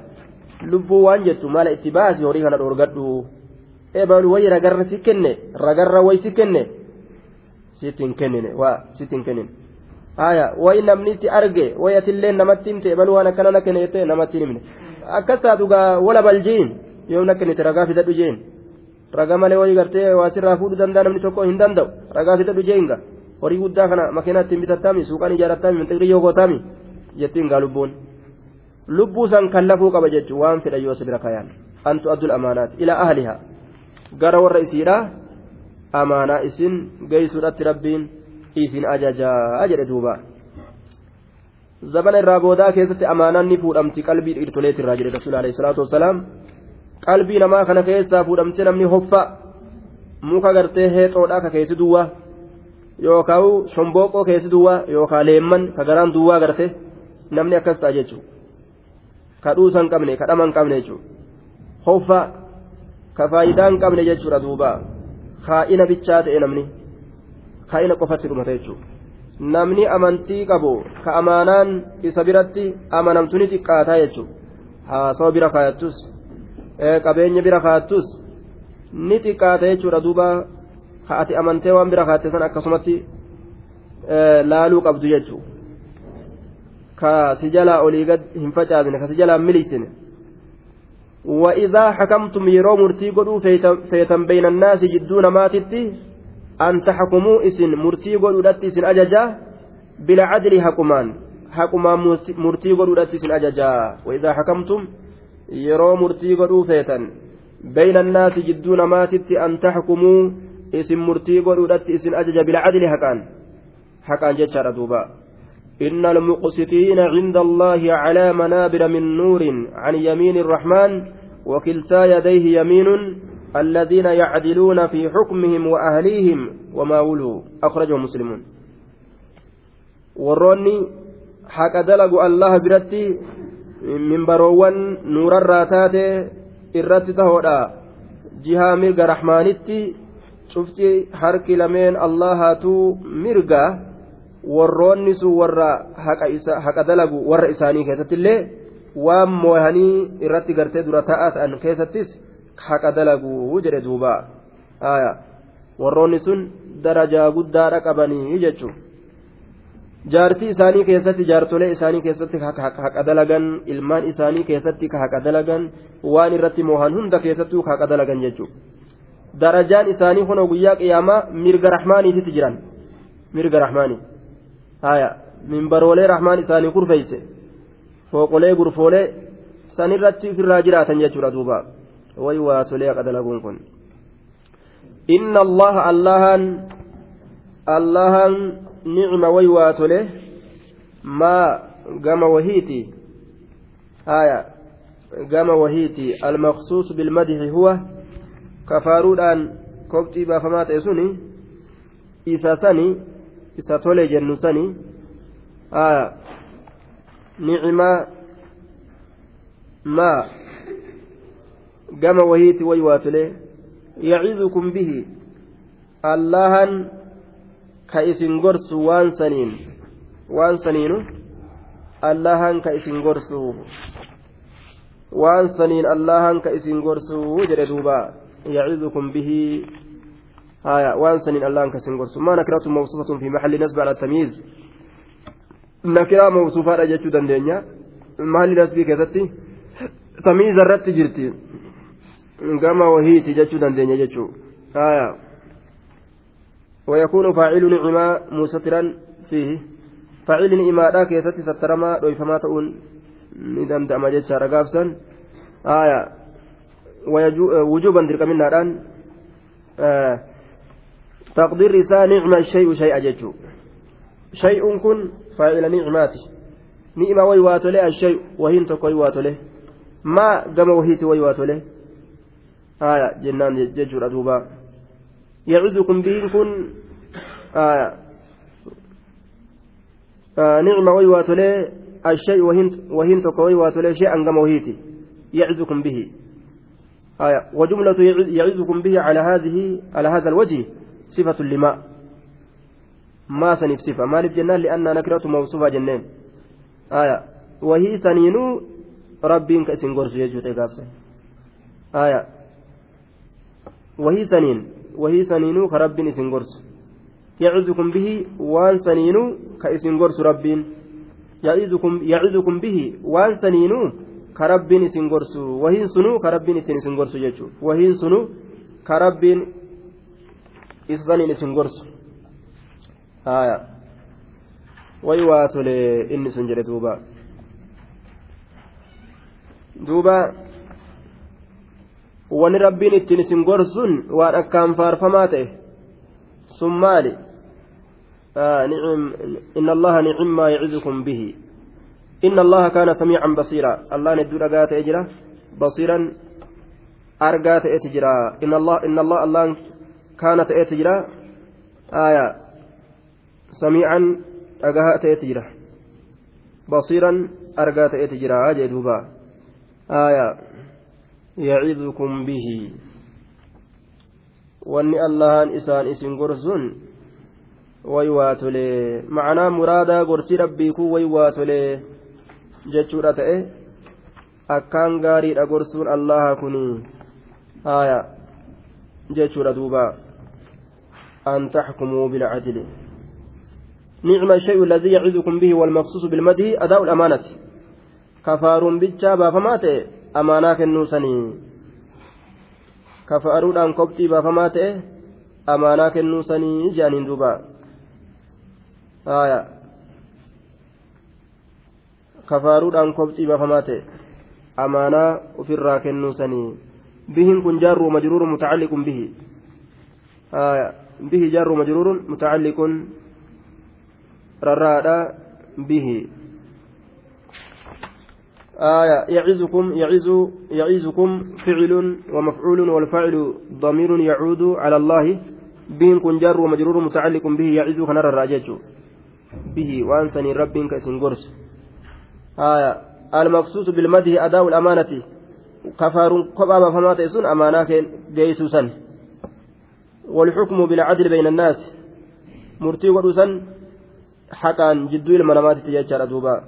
lubbuu waan jettu mala itti baasi horii kana dhoorgadhu ebalu wayi ragarra si kenne ragarra wayi si kenne sitti hin kennine waa sitti hin kennine haya wayi namni itti arge wayi atillee namatti himte ebalu waan akkana na kenne jettee namatti himne akkas taatu gaa wala baljiin yoo na kennite ragaa fidadhu jeen ragaa malee wayi gartee waa sirraa fuudhuu danda'a namni tokko hin danda'u ragaa fidadhu jeen gaa horii guddaa kana makiinaa ittiin bitattaami suuqaan ijaarattaami minxiqrii yoo gootaami jettiin gaa lubbuun lubbuu san kan lafuu qaba jechuun waan fedha yoo bira kayaan antu addul amaanaati ilaa ahlihaa gara warra isiidha amaanaa isin geessuudhatti rabbiin isin ajajaa jedhe duuba zabana irraa boodaa keessatti amaanaan ni fuudhamti qalbii dhiirtoleetirraa jedhe rasuul alayhi salaatu wasalaam qalbii namaa kana keessaa fuudhamte namni hoffa muka gartee heexoodhaa ka keessi duwwaa yookaan shombooqoo keessi duwwaa yookaan leemman ka garaan duwwaa garte namni akkas ta'a jechuudha. Ka dhuusa hin qabne ka dhama hin qabne jechuudha hoffa ka faayidaa hin qabne jechuudha duuba kaa'ina bichaa ta'e namni kaa'ina qofatti dhumata jechuudha namni amantii qabu ka amaanaan isa biratti amanamtu ni xiqqaataa jechuudha haasawaa bira kaayattus qabeenya bira kaayattus ni xiqqaata jechuudha duuba ka ati amantee waan bira kaatte san akkasumatti laaluu qabdu jechuudha. Ka si jalaa olii gad hin facaasne ka si jalaa miliisine وإذا حكمتم يرو مرتي قدو فيتم بين الناس جدون ماتتي أن تحكموا إسن مرتي قدو إسن أججا بلا عدل حكمان. حكمان مرتي قدو إسن أججا. وإذا حكمتم يرو مرتي قدو فيتن. بين الناس جدون ماتتي أن تحكموا إسن مرتي قدو إسن أججا بلا عدل حكان. حكان جتشار دوبا. إن المقسطين عند الله على منابر من نور عن يمين الرحمن وكلتا يديه يمين الذين يعدلون في حكمهم وأهليهم وما ولوا أخرجه مسلمون وروني حق دلقوا الله برتي من بروان نور الراتات irratti tahoodha jihaa mirga rahmaanitti cufti harki lameen allahaatu mirga warroonni sun warra haqa dalagu warra isaanii keessatti illee waan moohanii irratti gartee dura ta'aa ta'an keessattis haqa dalaguu jedhe duuba warroonni sun darajaa guddaadha qabanii jechuun jaartii isaanii keessatti jaartolee isaanii keessatti haqa dalagan ilmaan isaanii keessatti haqa dalagan waan irratti moohan hunda keessattuu haqa dalagan jechuudha darajaan isaanii kun guyyaa qiyaamaa mirga rahmaaniititti jiran mirga rahmaanii. Haya minbaroolee rahmaan isaanii kurfeeyse fooqolee gurfoolee sanirratti ofirraa jiraatan jechuudha duuba way waa tolee haqa dalaguun kun inna allaha allahan allahan nicma way waa tole maa gama wahiiti haya gama wahiiti almaqsuus bilmadixi huwa kafaaruudhaan kobxii baafamaa ta'e suni isa sani isa tole jennu sani. Ni'imaa maa gama wahiiti way waa tole yacidukum bihi. Allahan ka isin gorsu waan saniin. Waan saniinu? Allahan ka isin gorsu. Waan saniin allahan ka isin gorsu jedhe duuba. Yacidukum bihi. Saniin allahan ka isin gorsu maa nakiratu mawsuufatun fi maxalli nasbi ala tamyiiz nakiraa mawsuufaadha jechuu dandeenya mahalli nasbii keessatti tamyiiza irratti jirti gama wahiiti jechuu dandeenya jechuu haya ويكون فاعل نعما مستترا فيه فاعل نعما كيستي سترما دويفما تؤون ندم دم جتشا رقافسا آية وجوبا درك منا الآن آه تقدير رسالة نعمة الشيء شيء جتشو شيء كن فاعل نعماتي نعمة ويواتله الشيء وهين تكوي واتله ما قام وهيت ويواتله آية جنان ججر أدوبا. يعزكم به كن آية آه نعمة ويواتله الشيء وهين وهين تكوي واتله شيئا قام وهيتي يعزكم به. آية وجملة يعزكم به على هذه على هذا الوجه. صفة لما؟ ما سنف صفة. ما نف جنان لأن نكرة موصوفة جنان آية. وهي سنينو ربين كأسين غورس يجو تيغافسا آية. وهي سنين. وهي سنينو كربين اسين غورس يعظكم به وان سنينو كأسين غورس ربين. يعظكم يعظكم به وان سنينو كربين اسين غورس وهي سنو كربين اسين غورس يجو وهي سنو كربين isaniin isin gorsu haya way waa tole inni sun jedhe duuba duuba wani rabbiin ittiin isin gorsun waan akkaan faarfamaa ta'e sun maali إن الله نعم ما يعزكم به إن الله كان سميعا بصيرا الله ندور أجات أجرا بصيرا أرجات أتجرا إن الله الله الله كانت أتجرا آية سميعا أجات أتجرا بصيرا أرجات أتجرا أجدوبا آية يعظكم به waa tolee macnaa muraadaa gorsi rabbii kun way waa tolee jechuudha ta'e akkaan gaariidha gorsuun allaha kun haya jechuudha duuba an taxkumuu bilcadli نعم الشيء الذي يعظكم به والمخصوص بالمدح أداء الأمانة baafamaa ta'e amaanaa kennuu sanii kafaaruudhaan koptii baafamaa ta'e amaanaa kennuu sanii jedhaniin duuba kafaaruudhaan koptii baafamaa ta'e amaanaa ofirraa kennuu sanii bihin kun jaarru majruurun mutacalliqun bihi bihi jaarru majruurun mutacalliqun rarraadha bihi. آية يعزكم يعز يعزكم فعل ومفعول والفاعل ضمير يعود على الله بين كن جار ومجرور متعلق به يعز كنر الراجج به وأنسني رب كسنجرس آية المخصوص بالمده أداء الأمانة كفار قبابا فما تيسون أمانة جيسوسا والحكم بالعدل بين الناس مرتي ودوسا حقا جدو المنامات تجاجر دوبا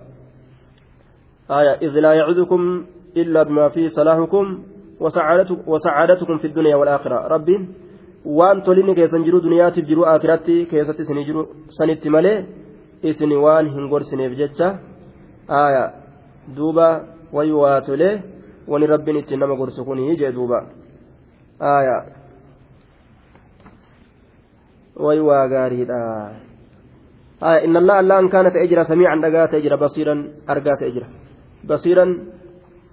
آية إذ لا يعذكم إلا بما فيه صلاحكم وسعادتكم في الدنيا والآخرة ربي isinii jiru sanitti malee isin waan hin gorsineef jecha aya duuba wayi waa tole wani rabbiin ittiin nama gorsu kunii jee duuba aya wayi waa gaariidha aya inna allah allaan kaana ta'e jira samiican dhagaa ta'e jira basiiran argaa ta'e jira بصيرا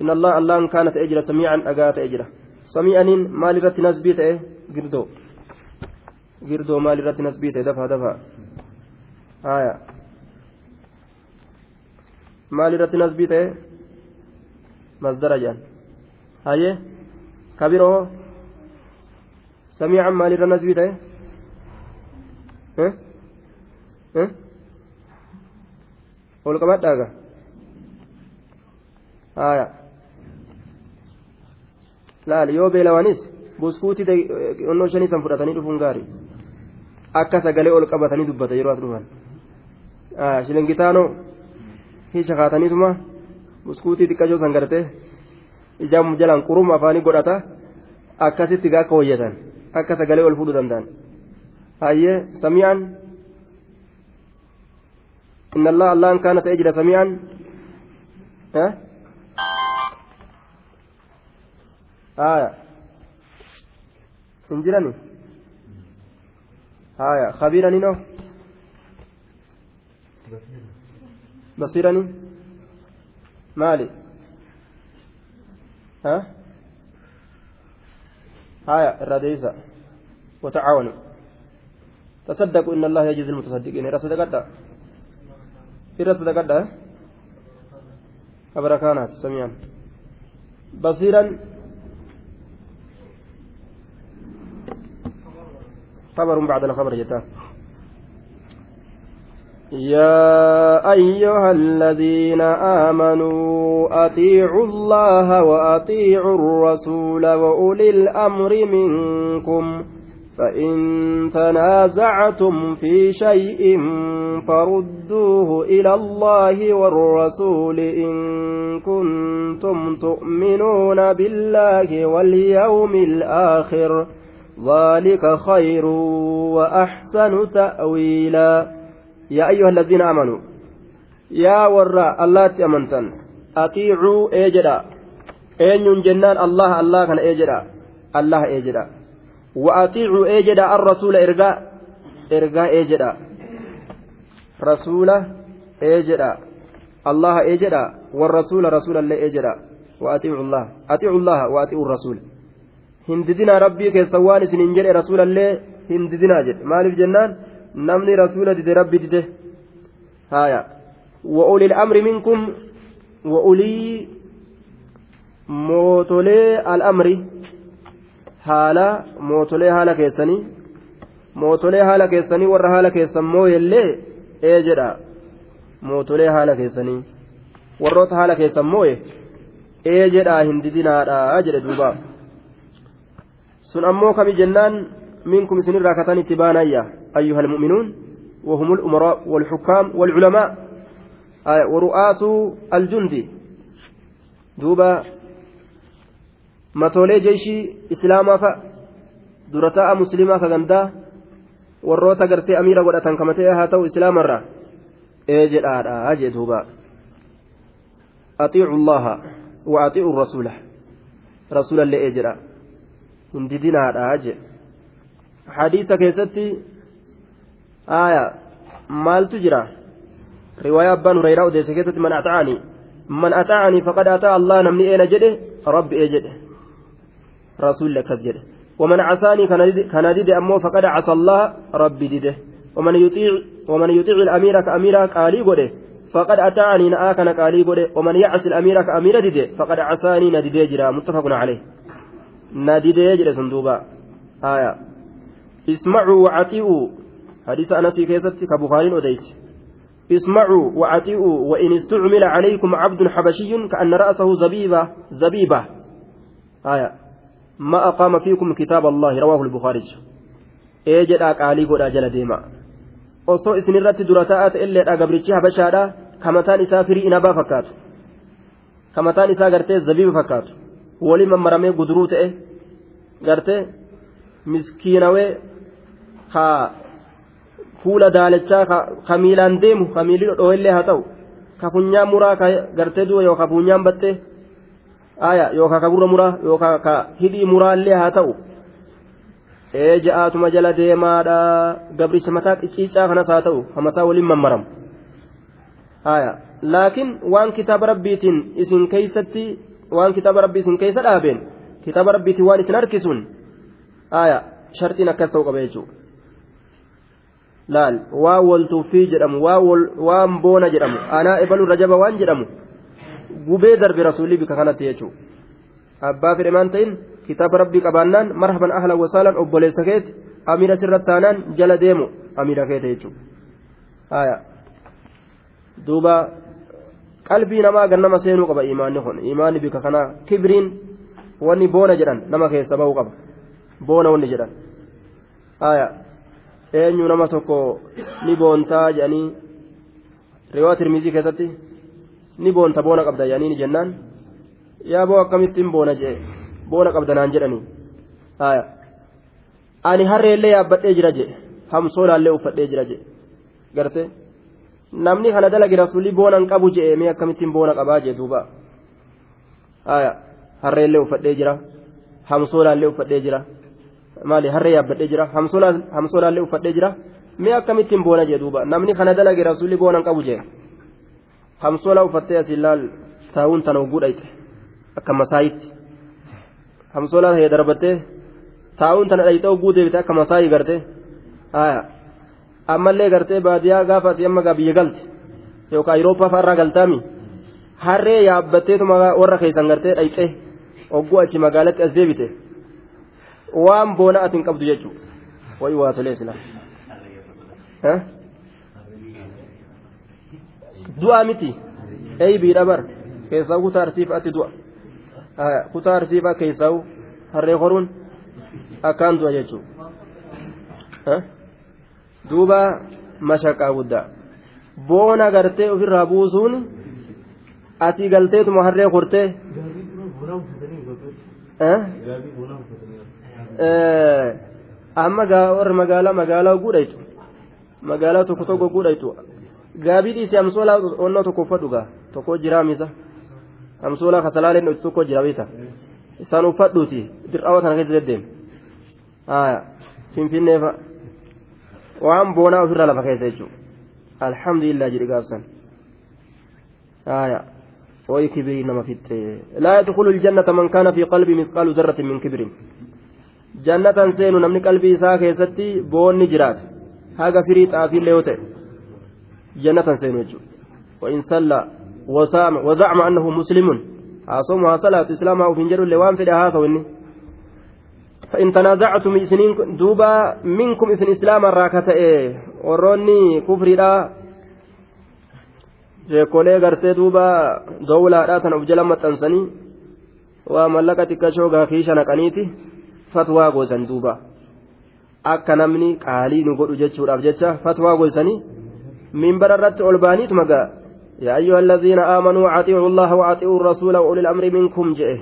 إن الله الله كانت أجرا سميعا أجات أجرا. سميعا مال رت نسبيت إيه؟ قردو. قردو مال رت نسبيت دفع دفع. آية. مال رت نسبيت إيه؟ مصدر جان هاي. كبيرة. سميعا مال رت نسبيت إيه ولكم هذا haya laal yoo beelawanis buskuutii onnoo shanii san fudhatanii dhufuun gaarii akka sagalee ol qabatanii dubbata yeroo as dhufan shilingitaanoo hiisha kaataniituma buskuutii xiqqashoo san gartee ijaan jalaan quruma afaanii godhata akkasitti akka hoyyatan akka sagalee ol fuudhuu danda'an hayyee sami'aan inna allah allaan kaana ta'ee jira sami'aan haya hin jirani haya khabiiraninoo basiirani maali ها هايا الراديسة وتعاونوا تصدقوا إن الله يجزي المتصدقين إذا صدقت إذا صدقت أبركانات سميعا بصيرا خبر بعد الخبر جتا يا أيها الذين آمنوا أطيعوا الله وأطيعوا الرسول وأولي الأمر منكم فإن تنازعتم في شيء فردوه إلى الله والرسول إن كنتم تؤمنون بالله واليوم الآخر ذلك خير وأحسن تأويلا. يا أيها الذين آمنوا يا وراء الله تأمنتن. أطيعوا إيجدا أين جنان الله الله كان إيجدا الله إيجدا وأطيعوا إيجدا الرسول إرجاء إرجاء إيجدا رسول إيجدا الله إيجدا والرسول رسول الله إيجدا وأطيعوا الله أطيعوا الله وأطيعوا الرسول keessa waan isin hin jedhe rasuulallee hindidinaa jedhe maaliif jennaan namni rasuula dide rabbi dide haya wa'ulil amri minkum wa'ulii mootolee al'amri haala mootolee haala keessanii mootolee haala keessanii warra haala keessan mooyellee ee jedha mootolee haala keessanii warroota haala keessan mooye ee jedhaa hindidinaadha jedhe duubaa sun ammoo kami jennaan minkum isinirraa katan itti baanayya أيها المؤمنون وهم الأمراء والحكام والعلماء ورؤاس الجند دوبا matoolee jeeshii islaamaa fa'a durataa muslimaa ka gandaa warroota gartee amiira godhatan kamatee haa ta'u islaamarraa ee jedhaadha jee duuba atiicu llaha wa atiicu rasuula rasuulallee ee jedha hin didinaadha jee hadiisa keessatti aya maaltu jira riwaayaa abbaan hurayraa odeesse keessatti man ata'anii man ata'anii faqad ata'a allah namni eena jedhe rabbi ee jedhe rasuulli akkas jedhe ومن عصاني كان ديد أمو فقد عصى الله ربي ديده. ومن يطيع ومن يطيع الأمير كأمير قالي قده. فقد أتاني نآ كان قالي قده. ومن يعص الأمير كأمير ديده. فقد عصاني نديده جرا. متفق عليه. نديده جرا صندوبا آية. اسمعوا وعطيئوا حديث أنس كيست كبخاري أديس. اسمعوا وعطيئوا وإن استعمل عليكم عبد حبشي كأن رأسه زبيبة زبيبة. آية. ما أقام فيكم كتاب الله رواه البخاري إيجد أقالي قد أجل ديما gabrichi habashaadha kamataan isaa firii inabaa fakkaatu kamataan isaa gartee zabiiba fakkaatu waliin mammaramee guduruu ta'e gartee miskiinawee haa fuula daalachaa ka miilaan deemu ka miilli dhodhooillee haa ta'u ka funyaan muraa ka gartee du'a yookaan funyaan battee aya yookaan ka gurra muraa yookaan ka hidhii muraallee haa ta'u. Ee ja'aatuma jala deemaadha. Gabricha mataa qicciicaa kanas haa ta'u. Ka mataa waliin mammaramu. Aya. Laakiin waan kitaaba rabbiitiin isin keeysatti waan kitaaba rabbii isin keeysa dhaabeen kitaaba rabbiitiin waan isin harkisuun aya sharxiin akkas ta'u qaba jechuudha. laal waa waltuuffii jedhamu waan boona jedhamu anaa ebalu rajaba waan jedhamu gubee darbe rasuulli bika kanatti jechuudha abbaa fedhe maan ta'in kitaaba rabbii qabaannaan marhaban ahlan wasaalan obboleessa keeti amiira sirratti taanaan jala deemu amiira keete jechuudha duuba qalbii namaa gannama seenuu qaba imaanni kun imaanni bika kanaa kibriin wanni boona jedhan nama keessa bahuu qaba boona wanni jedhan eenyu nama tokko ni boontaa jedhanii riwaa tirmizii keessatti ni boonta boona qabda jedhanii ni jennaan yaa boo akkamittiin boona jee boona qabdanaan jedhanii haya ani harreellee yaabbadhee jira jee hamsoolaallee uffadhee jira jee garte namni kana dalagi rasuulli boona hin qabu jee mee akkamittiin boona qabaa jee duuba haya harreellee uffadhee jira hamsoolaallee uffadhee jira maali harree yaabbadhee jira hamsoolaallee uffadhee jira mee akkamittiin boona jee duuba namni kana dalagi rasuulli boona hin qabu jee hamsoolaa uffattee asiin laal taa'uun tana hogguu dhayxe akka masaayitti hamsoolaa ta'ee darbattee taa'uun tana dhayxe hogguu deebite akka masaayii gartee ammallee gartee baadiyyaa gaafa ati amma biyya galte yookaan Ayirooppaa fa'arraa galtaami harree yaabbatteetuma warra keessan gartee dhayxe hogguu achi magaalatti as deebite waan boona ati hin qabdu jechuudha wayi waa tolee sila. Du'a miti eeybiidha bar keessaa kutaa arsiifaatti du'a kutaa arsiifaa keessaa harree horuun akkaan du'a jechuudha duuba mashaqaa guddaa boona gartee ofirraa buusuun ati galteetuma harree hortee amma warra magaalaa magaalaa guudhaytu magaalaa tokko tokko guudhaytu gaabii dhiisee amsoolaa onnoo tokko uffadhu gaa tokko jiraa misa amsoolaa kasalaaleen dhootu tokko jira beeta isaan uffadhuuti dirqaawwa kana keessa deddeem finfinneefa waan boonaa ofirraa lafa keessa jechuudha alhamdulillah jedhi gaafsan ooyi kibirii nama fixxee laa yadkhulu aljannata man kaana fi qalbii misqaalu zarratin min kibirin jannatan seenu namni qalbii isaa keessatti boonni jiraata haga firii xaafiillee yoo ta'e جنة سينوجو وإن صلى وصام وزعم أنه مسلم هاصومها صلاة إسلامها وفنجر اللوان في هاسا وإني فإن تنازعتم إسنين دوبا منكم إسن إسلام الراكة إيه وروني كفري لا jeekolee gartee duuba dowlaadhaa tan of jala maxxansanii waa mallaqa xiqqashoo gaafii shanaqaniiti fatwaa goosan duuba akka namni qaalii nu godhu jechuudhaaf jecha fatwaa goosanii منبر الرد ألبانيت مقا. يا أيها الذين آمنوا أطيعوا الله وأطيعوا الرسول وأولي الأمر منكم جئه.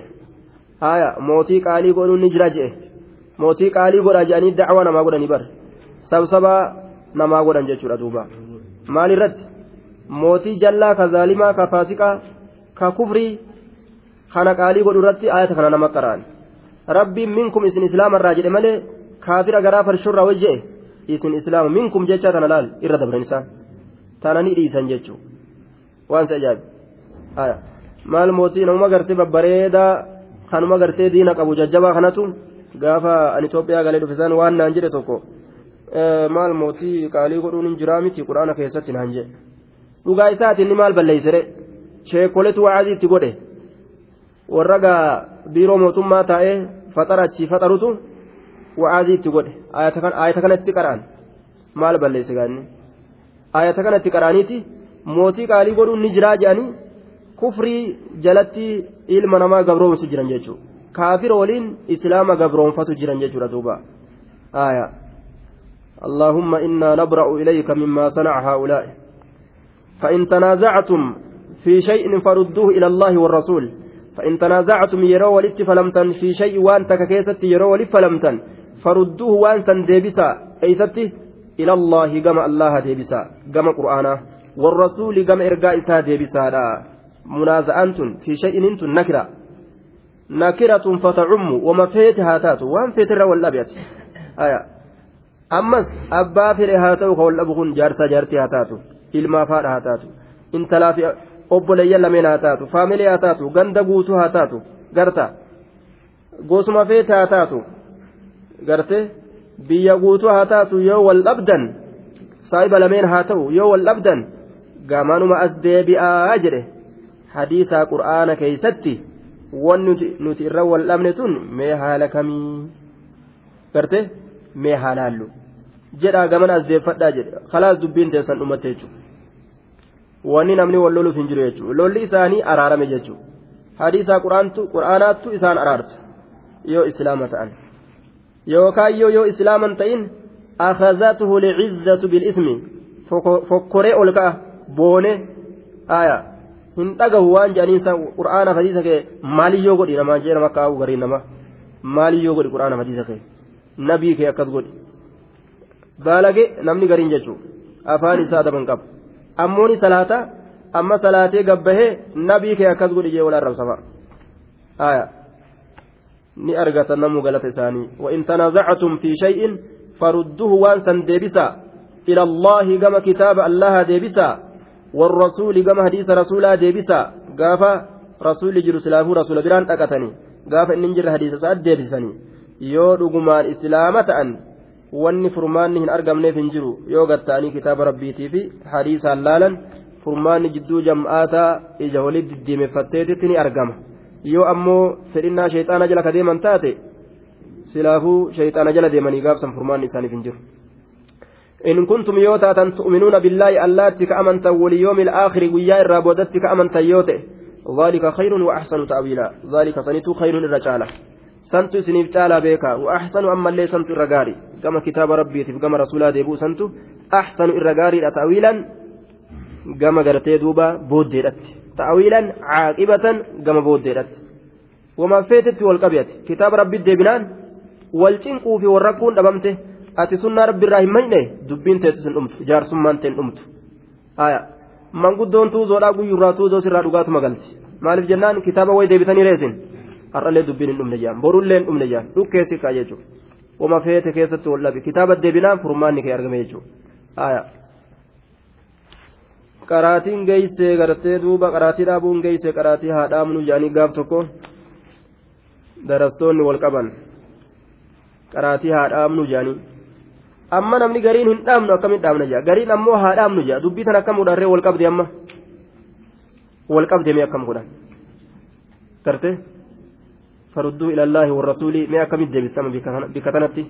آية موتي قالي قولوا نجرى جئه. موتي قالي قول أجاني الدعوة نما قول نبر. سبسبا نما قول نجتشور دوبا. مال الرد؟ موتي جلا كظالما كفاسقا ككفري خانا قالي قول الرد آية خانا نما قرآن. ربي منكم اسم إسلام الراجل مالي كافر غرافر شر وجئه. اسم إسلام منكم جيتشا تنالال إرد برنسان taananii dhiisan jechuun waan si ajaa'ibu maal mootii namuma gartee babbareedaa kanuma gartee diina qabu jajjabaa kanatu gaafa ani Itoophiyaa galee dhufesan waan naan jedhe tokko maal mootii qaalii godhuun hin jiraa miti quraana keessatti naan jedhe dhugaa isaatiin ni maal balleeysire sheekoletu wacaazii itti godhe warra biiroo mootummaa taa'ee faxara achii faxarutu wacaazii itti godhe ayata kanatti qara'an maal balleeyse gaanni. Ayata kanatti qaraaniiti mootii qaalii godhuun ni jiraa jedhanii kufrii jalatti ilma namaa gabroomsu jiran jechuudha kaafira waliin islaama gabroonfatu jiran jechuudha duuba aya اللهم إنا نبرأ إليك مما صنع هؤلاء فإن تنازعتم في شيء فردوه إلى الله والرسول فإن تنازعتم يروا ولت فلمتن في شيء وأنت ككيست يروا ولت فلمتن فردوه وأنت ديبسا أيستي إلى الله كما الله ديبسا كما قرآنا والرسول كما إرقاء إسا ديبسا لا منازعة في شيء انتم نكرة نكرة فتعم وما فيتها تاتو وان فيتر والأبيت آية أمس أبا فيري هاتو والأبغن جارسا جارتي هاتاتو إلما فار هاتاتو انتلا في obboleeyyan lameen haa taatu faamilee haa taatu ganda guutuu haa taatu garta gosuma feete haa taatu garte biyya guutuu haa taatu yoo wal dhabdan saahiba lameen haa ta'u yoo wal dhabdan gamanuma as deebi'aa jedhe. Hadiisaa qur'aana keeysatti wanni nuti irra wal dhabne tun mee haala kamii? Garte mee haalaallu jedhaa gaman as deeffadhaa jedhe. Khalaas dubbiin teessan dhumatte jechuudha. wanni namni wal loluuf hin jiru jechuudha lolli isaanii araarame jechuudha hadiisaa quraanaattu isaan araarsa. Yoo islaama ta'an yookaan yoo yoo islaaman ta'in akhazatuhu licizzatu bilismi fokkoree ol ka'a boone aya hin dhagahu waan jedhaniinsa qur'aana hadiisa kee maaliyyoo godhi namaa jee nama kaa'u garii nama maaliyyoo godhi qur'aana hadiisa kee nabii kee akkas godhi baalage namni gariin jechuun afaan isaa daban qaba ammooni salaata amma salaatee gabbahee nabii kee akkas godhi jee wal arrabsafa aya ni argatan namuu galata isaanii وإن تنازعتم في شيء فردوه وانسا ديبسا إلى الله كما كتاب الله ديبسا والرسول كما حديث رسولا ديبسا قافا رسول جرو سلافو رسول بران أكتني قافا إن ننجر حديث سعد ديبسني yoo dhugumaan islaama ta'an wanni furmaanni hin argamneef hin jiru yoo gatta'anii kitaaba rabbiitii fi hadiisaan laalan furmaanni jidduu jam'aataa ija walitti diddiimeffatteetitti ni argama yoo ammoo fedhinnaa sheexaana jala ka deeman taate silaafuu sheexaana jala deemanii gaafsan furmaanni isaaniif hin jiru. إن كنتم يوتا تؤمنون بالله اللاتي كأمنت واليوم الآخر ويا الرابودتي كأمنت يوته ذلك خير وأحسن تأويلا ذلك صنيت خير الرجالة isiniif caalaa beeka waaxsanu ammallee santu irra gaari gama kitaaba rabbiitiif gama rasuulaa deebuu santu axsanu irra gaariidha ta'awiilan gama gartee duuba booddeedhatti ta'awiilan caaqibatan gama booddeedhatti wama feetetti wal qabeeti kitaaba rabbiit deebinaan wal cinquu fi wal rakkuun dhabamte ati sunnaa rabbiirraa hin mayne dubbiin teessis hin dhumtu jaarsummaan ta'e hin dhumtu manguddoon tuuzoodhaa guyyurraa tuuzoo sirraa dhugaatuma galti maaliif jennaan kitaaba way deebitanii reesin har'allee dubbiin hin dhumne jaan borullee hin dhumne jaan dhukkeessi kaa jechuudha wama feete keessatti wal dhabe kitaaba deebinaan furmaanni kee argame jechuudha qaraatiin geessee gartee duuba qaraatii dhaabuun geessee qaraatii haa dhaabnu jaanii gaaf tokko darastoonni wal qaban qaraatii haa dhaabnu jaanii amma namni gariin hin dhaabnu akkamiin dhaabna jaa gariin ammoo haa dhaabnu jaa dubbii tan akkam godharree wal qabde amma wal qabdee akkam godhan gartee. فردوا إلى الله والرسول ما أكمل ديبسام بكتنتي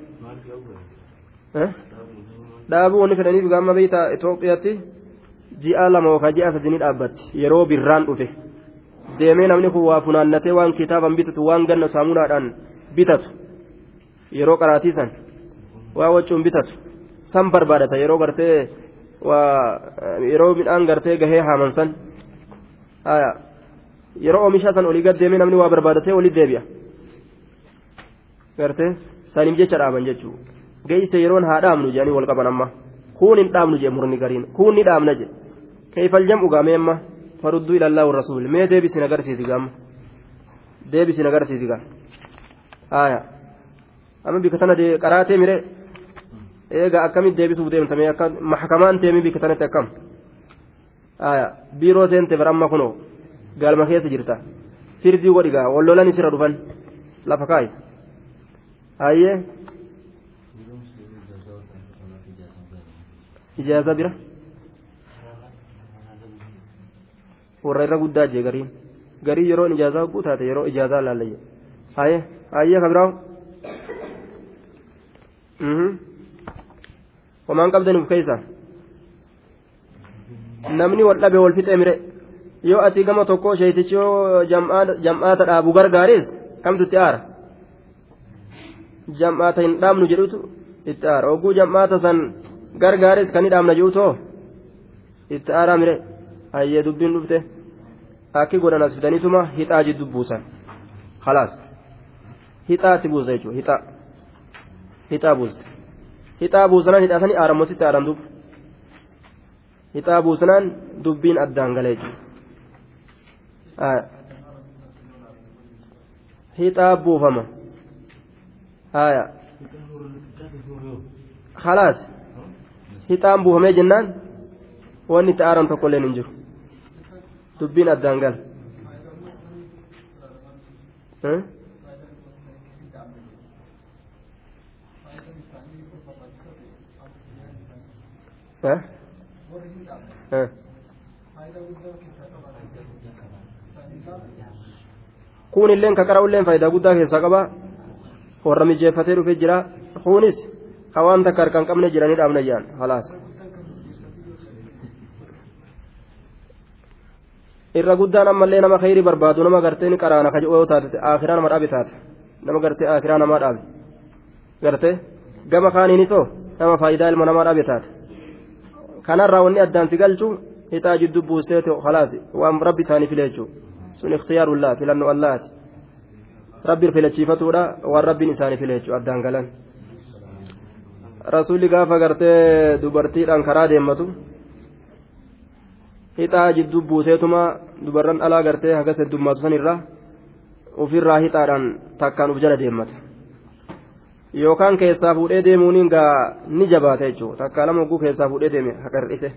dhaabuu wanni fedhaniif gaama beeyta Itoophiyaatti ji'a lama yookaan ji'a sadii dhaabbatti yeroo birraan dhufe deemee namni kun waa funaannatee waan kitaaban bitatu waan ganna saamunaadhaan bitatu yeroo qaraatiisan waa wachuun bitatu san barbaadata yeroo gartee waa yeroo midhaan gartee gahee haaman san yeroo oomisha san olii gad deemee namni waa barbaadatee olii deebi'a gartee saniif jecha dhaaban jechuudha geesse yeroon haa dhaabnu jedhanii wal qaban amma kuun hin dhaabnu jee murni gariin kuun ni dhaabna je keeyfal jam'u gaamee amma farudduu ilallaa warra suul mee deebisin agarsiisi gaama deebisin agarsiisi gaa haaya amma bika tana qaraatee mire eega akkamitti deebisuuf deemtamee akka maxkamaan teemii bika tanatti akkam haaya biiroo seente bara amma kunoo galma keessa jirta firdii godhigaa wallolan isirra dhufan lafa kaayi hayyee ijaaza bira warra irra guddaa jee gariin garii yeroon ijaazaa hogguu taate yeroo ijaazaa laallayye hayyee hayyee ka biraawu homaan qabdaniif keeysa namni wal dhabe wal fixee mire yoo ati gama tokko sheeytichi yoo jam'aata dhaabu gargaaris kamtutti aara jam'aata hin dhaabnu jedhutu itti aara hogguu jam'aata san gargaaris kan hidhaamna jedhutoo itti aaraa mire hayyee dubbiin dhufte akki godhan as fidaniituma hixaa jiddu buusan khalaas hixaatti buusa jechuudha hixaa hixaa buuste hixaa buusanaan hidhaasanii aaramositti aaran dubbu hixaa buusanaan dubbiin addaan galee jechuudha. hixaa buufama haya khalaas hixaan buufamee jennaan wanni itti aaran tokko illee hin jiru dubbiin addaan gala kun illeen kaqara'ulleen faayidaa guddaa keessaa qaba warra mijeeffatee dhufee jira kunis hawaan takka harkaan qabne jiranii dhaabna jaan halaas irra guddaan ammallee nama khayri barbaadu nama gartee ni qaraana kaje oo taate akiraa nama dhaabe taate nama gartee akiraa namaa dhaabe garte gama kaaniinisoo nama faayidaa ilma namaa dhabe taate kanarraa wanni addaan si galchu hixaa jidduu buusteeti khalaas waan rabbi isaanii file jechuudha sun ikhtiyaarullaa filannoo allaati rabbi filachiifatuudha waan rabbiin isaanii file addaan galan rasuulli gaafa gartee dubartiidhaan karaa deemmatu hixaa jidduu buuseetuma dubarran alaa gartee hagas heddummaatu sanirra ofirraa hixaadhaan takkaan uf jala deemmata yookaan keessaa fuudhee deemuun gaa ni jabaata jechuudha takkaa lama oguu keessaa fuudhee deeme haqarrise.